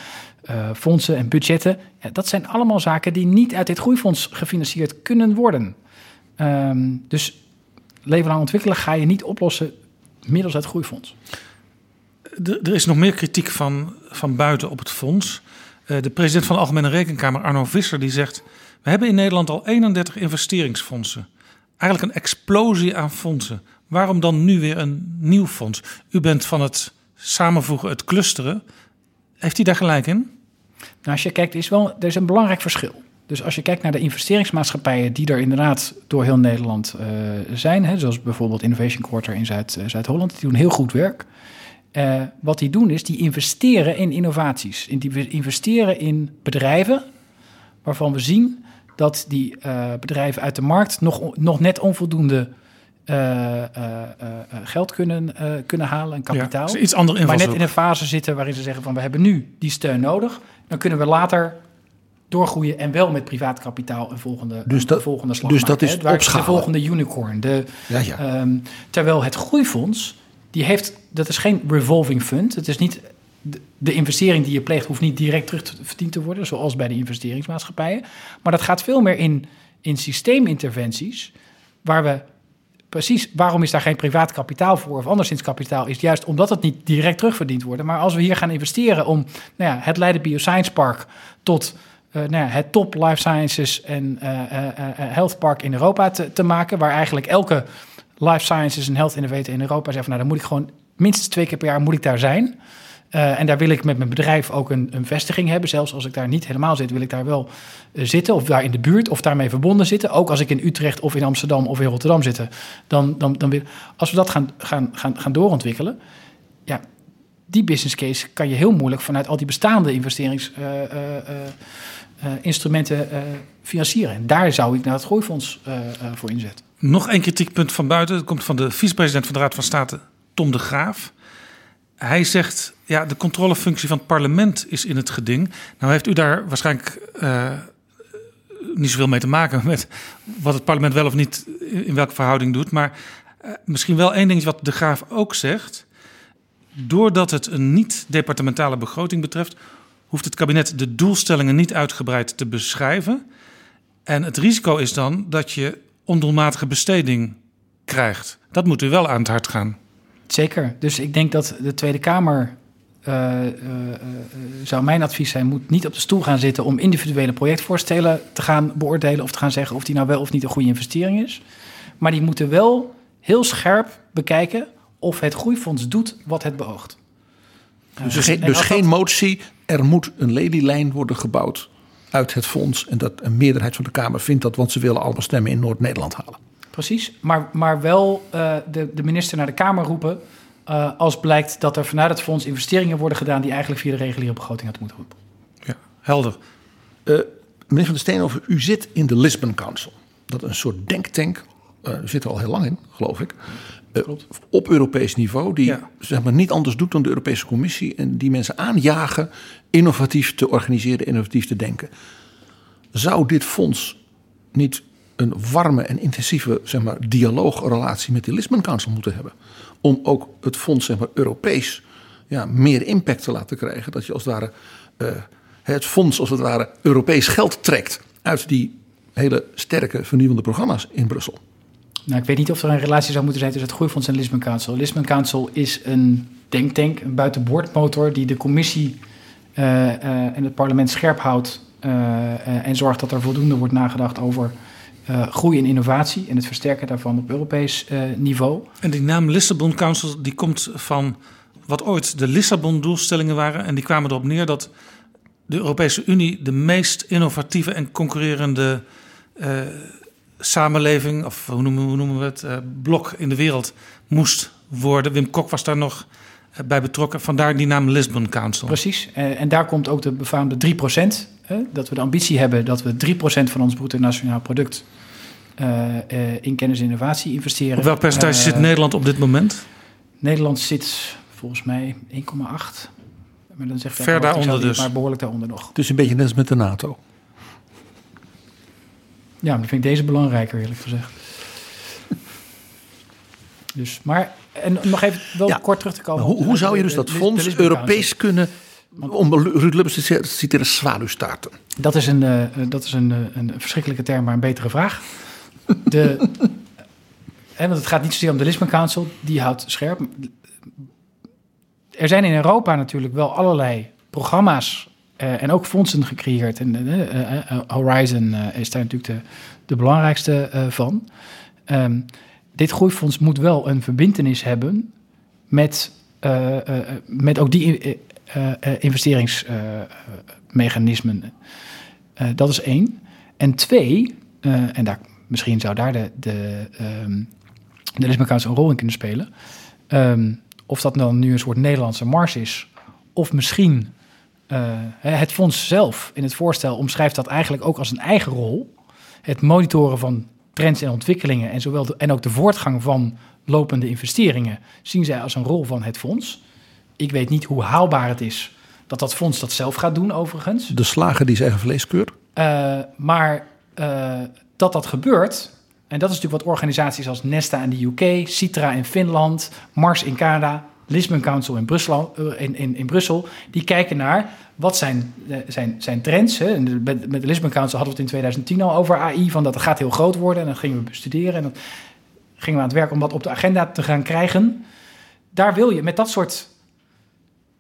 uh, fondsen en budgetten. Ja, dat zijn allemaal zaken die niet uit dit groeifonds gefinancierd kunnen worden. Um, dus leven lang ontwikkelen ga je niet oplossen middels het groeifonds. Er is nog meer kritiek van, van buiten op het fonds. Uh, de president van de Algemene Rekenkamer, Arno Visser, die zegt... we hebben in Nederland al 31 investeringsfondsen eigenlijk een explosie aan fondsen. Waarom dan nu weer een nieuw fonds? U bent van het samenvoegen, het clusteren. Heeft hij daar gelijk in? Nou, als je kijkt, is wel, er is een belangrijk verschil. Dus als je kijkt naar de investeringsmaatschappijen die er inderdaad door heel Nederland uh, zijn, hè, zoals bijvoorbeeld Innovation Quarter in Zuid, uh, Zuid-Holland, die doen heel goed werk. Uh, wat die doen is, die investeren in innovaties. In die investeren in bedrijven waarvan we zien dat die uh, bedrijven uit de markt nog, nog net onvoldoende uh, uh, geld kunnen, kunnen halen en kapitaal. Ja, iets andere maar net in een fase zitten waarin ze zeggen van we hebben nu die steun nodig. Dan kunnen we later doorgroeien en wel met privaat kapitaal een volgende, dus dat, een volgende slag Dus maken, dat is hè. De volgende unicorn. De, ja, ja. Um, terwijl het groeifonds, die heeft, dat is geen revolving fund. Het is niet de investering die je pleegt hoeft niet direct terug te verdiend te worden, zoals bij de investeringsmaatschappijen. Maar dat gaat veel meer in, in systeeminterventies, waar we precies, waarom is daar geen privaat kapitaal voor of anderszins kapitaal, is juist omdat het niet direct terugverdiend wordt. Maar als we hier gaan investeren om nou ja, het Leiden Bioscience Park tot uh, nou ja, het top life sciences en uh, uh, health park in Europa te, te, maken, waar eigenlijk elke life sciences en health innovator in Europa zegt, nou dan moet ik gewoon minstens twee keer per jaar moet ik daar zijn. Uh, en daar wil ik met mijn bedrijf ook een, een, vestiging hebben. Zelfs als ik daar niet helemaal zit, wil ik daar wel uh, zitten. Of daar in de buurt of daarmee verbonden zitten. Ook als ik in Utrecht of in Amsterdam of in Rotterdam zit. Dan, dan, dan wil, als we dat gaan, gaan, gaan, gaan doorontwikkelen. Ja, die business case kan je heel moeilijk vanuit al die bestaande investeringsinstrumenten uh, financieren. En daar zou ik naar het groeifonds voor inzetten. Nog één kritiekpunt van buiten. Dat komt van de vicepresident van de Raad van State, Tom de Graaf. Hij zegt, ja, de controlefunctie van het parlement is in het geding. Nou heeft u daar waarschijnlijk uh, niet zoveel mee te maken met wat het parlement wel of niet in welke verhouding doet. Maar uh, misschien wel één ding wat de Graaf ook zegt. Doordat het een niet-departementale begroting betreft, hoeft het kabinet de doelstellingen niet uitgebreid te beschrijven. En het risico is dan dat je ondoelmatige besteding krijgt. Dat moet u wel aan het hart gaan. Zeker. Dus ik denk dat de Tweede Kamer, uh, uh, uh, zou mijn advies zijn, moet niet op de stoel gaan zitten om individuele projectvoorstellen te gaan beoordelen of te gaan zeggen of die nou wel of niet een goede investering is. Maar die moeten wel heel scherp bekijken of het groeifonds doet wat het beoogt. Dus, geen, dus geen motie, er moet een lelielijn worden gebouwd uit het fonds. En dat een meerderheid van de Kamer vindt dat, want ze willen allemaal stemmen in Noord-Nederland halen. Precies, maar, maar wel uh, de, de minister naar de Kamer roepen. Uh, als blijkt dat er vanuit het fonds investeringen worden gedaan die eigenlijk via de reguliere begroting hadden moeten roepen. Ja, helder. Uh, meneer Van der Steenhoven, u zit in de Lisbon Council. Dat is een soort denktank. u zit er al heel lang in, geloof ik. op Europees niveau, die ja. zeg maar, niet anders doet dan de Europese Commissie. En die mensen aanjagen innovatief te organiseren, innovatief te denken. Zou dit fonds niet een warme en intensieve zeg maar, dialoogrelatie met de Lisbon Council moeten hebben. Om ook het fonds zeg maar, Europees ja, meer impact te laten krijgen. Dat je als het ware uh, het fonds als het ware Europees geld trekt uit die hele sterke vernieuwende programma's in Brussel. Nou, ik weet niet of er een relatie zou moeten zijn tussen het Groeifonds en Lisbon Council. Lisbon Council is een denktank, een buitenboordmotor die de commissie eh, eh, en het parlement scherp houdt eh, eh, en zorgt dat er voldoende wordt nagedacht over eh, groei en innovatie en het versterken daarvan op Europees eh, niveau. En die naam Lissabon Council die komt van wat ooit de Lissabon-doelstellingen waren. En die kwamen erop neer dat de Europese Unie de meest innovatieve en concurrerende eh, samenleving, of hoe noemen, hoe noemen we het, blok in de wereld moest worden. Wim Kok was daar nog bij betrokken. Vandaar die naam Lisbon Council. Precies. En daar komt ook de befaamde 3%. Hè, dat we de ambitie hebben dat we 3% van ons bruto nationaal product in kennis en innovatie investeren. Op welk percentage Eh, zit Nederland op dit moment? Nederland zit volgens mij 1,8. Maar dan zegt Ver daaronder dus. Maar behoorlijk daaronder nog. Dus een beetje net als met de NATO. Ja, maar dan vind ik deze belangrijker, eerlijk gezegd. Dus, maar, en nog even wel Ja, kort terug te komen. Hoe, hoe zou je dus dat de- fonds Europees kunnen, om Ruud Lubbers te citeren, zwaluwstaarten? Dat is een, eh, dat is een, eh, een verschrikkelijke term, maar een betere vraag. De, want het gaat niet zozeer om de Lisbon Council, die houdt scherp. Er zijn in Europa natuurlijk wel allerlei programma's eh, en ook fondsen gecreëerd. En eh, eh, Horizon is daar natuurlijk de, de belangrijkste van. Ehm, dit groeifonds moet wel een verbintenis hebben met, met ook die investeringsmechanismen. Dat is één. En twee, en daar, misschien zou daar de, de, ehm de Lisbon Council een rol in kunnen spelen. Ehm, of dat dan nu een soort Nederlandse mars is, of misschien eh, het fonds zelf in het voorstel omschrijft dat eigenlijk ook als een eigen rol. Het monitoren van trends en ontwikkelingen en, zowel de- en ook de voortgang van lopende investeringen zien zij als een rol van het fonds. Ik weet niet hoe haalbaar het is dat dat fonds dat zelf gaat doen, overigens. De slager die zijn eigen vlees keurt? Uh, maar uh, dat dat gebeurt, en dat is natuurlijk wat organisaties als Nesta in de UK, Citra in Finland, Mars in Canada, Lisbon Council in Brussel, uh, in, in, in Brussel die kijken naar wat zijn, uh, zijn, zijn trends. Hè. Met, met de Lisbon Council hadden we het in 2010 al over AI, van dat het gaat heel groot worden. En dat gingen we bestuderen en dan gingen we aan het werk om dat op de agenda te gaan krijgen. Daar wil je met dat soort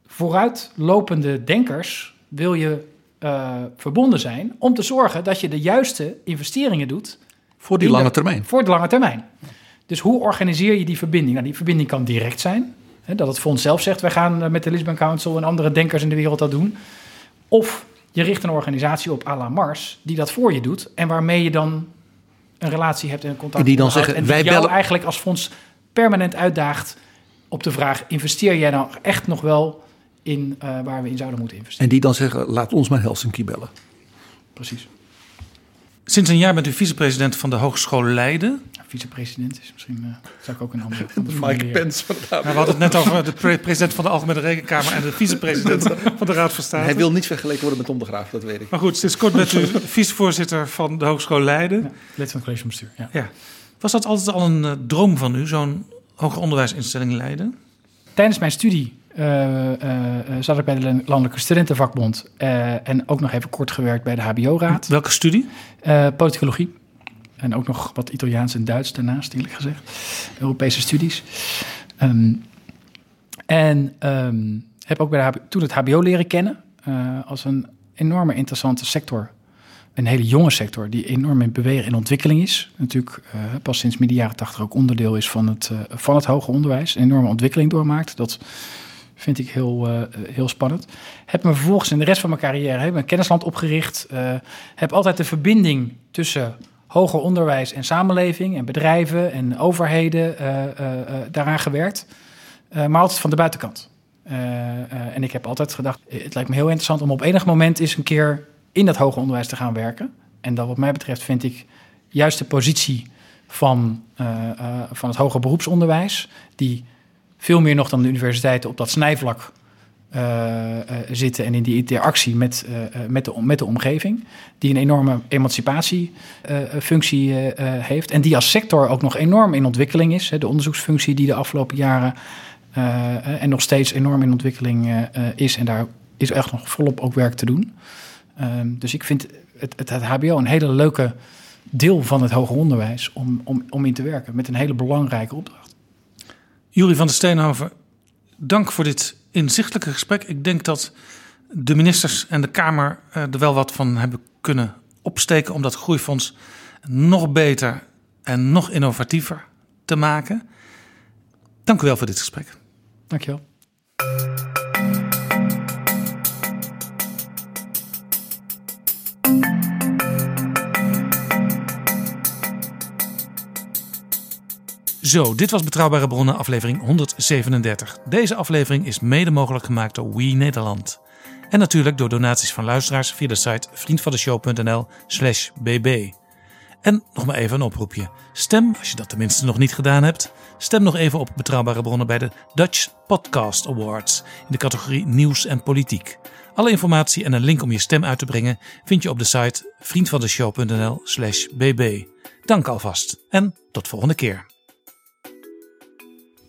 vooruitlopende denkers, wil je uh, verbonden zijn om te zorgen dat je de juiste investeringen doet. Voor die lange de, termijn. Voor de lange termijn. Dus hoe organiseer je die verbinding? Nou, die verbinding kan direct zijn. Hè, dat het fonds zelf zegt, wij gaan met de Lisbon Council en andere denkers in de wereld dat doen. Of je richt een organisatie op à la Mars die dat voor je doet en waarmee je dan een relatie hebt en contact. En die dan zeggen, en wij jou bellen... eigenlijk als fonds permanent uitdaagt op de vraag, investeer jij nou echt nog wel in uh, waar we in zouden moeten investeren. En die dan zeggen, laat ons maar Helsinki bellen. Precies. Sinds een jaar bent u vicepresident van de Hogeschool Leiden. Ja, vicepresident is misschien, uh, zou ik ook een andere... Mike Pence van We hadden het net over de pre president van de Algemene Rekenkamer en de vicepresident van de Raad van State. Hij wil niet vergeleken worden met Tom de Graaf, dat weet ik. Maar goed, sinds kort bent u vicevoorzitter van de Hogeschool Leiden. Ja, lid van het college bestuur, ja. ja. Was dat altijd al een uh, droom van u, zo'n hoger onderwijsinstelling Leiden? Tijdens mijn studie zat ik bij de Landelijke Studentenvakbond en ook nog even kort gewerkt bij de HBO-raad. Welke studie? politicologie. En ook nog wat Italiaans en Duits daarnaast, eerlijk gezegd. Europese studies. Um, en um, heb ook bij de HBO, toen het HBO leren kennen als een enorme interessante sector. Een hele jonge sector die enorm in beweging en ontwikkeling is. Natuurlijk pas sinds midden jaren tachtig ook onderdeel is van het, van het hoger onderwijs. Een enorme ontwikkeling doormaakt. Dat vind ik heel, uh, heel spannend. Heb me vervolgens in de rest van mijn carrière heb een kennisland opgericht. Uh, heb altijd de verbinding tussen hoger onderwijs en samenleving en bedrijven en overheden uh, daaraan gewerkt. maar altijd van de buitenkant. en ik heb altijd gedacht, het lijkt me heel interessant om op enig moment eens een keer in dat hoger onderwijs te gaan werken. En dat wat mij betreft vind ik juist de positie van, van het hoger beroepsonderwijs, die veel meer nog dan de universiteiten op dat snijvlak uh, uh, zitten en in die interactie met, uh, met, de, met de omgeving, die een enorme emancipatiefunctie heeft en die als sector ook nog enorm in ontwikkeling is. Hè, de onderzoeksfunctie die de afgelopen jaren en nog steeds enorm in ontwikkeling is en daar is echt nog volop ook werk te doen. dus ik vind het, het, het HBO een hele leuke deel van het hoger onderwijs om, om, om in te werken met een hele belangrijke opdracht. Jurie van der Steenhoven, dank voor dit inzichtelijke gesprek. Ik denk dat de ministers en de Kamer eh, er wel wat van hebben kunnen opsteken om dat groeifonds nog beter en nog innovatiever te maken. Dank u wel voor dit gesprek. Dankjewel. Zo, dit was Betrouwbare Bronnen, aflevering 137. Deze aflevering is mede mogelijk gemaakt door We Nederland. En natuurlijk door donaties van luisteraars via de site vriendvandeshow.nl/slash bb. En nog maar even een oproepje. Stem, als je dat tenminste nog niet gedaan hebt, stem nog even op Betrouwbare Bronnen bij de Dutch Podcast Awards in de categorie Nieuws en Politiek. Alle informatie en een link om je stem uit te brengen vind je op de site vriendvandeshow.nl/slash bb. Dank alvast en tot volgende keer.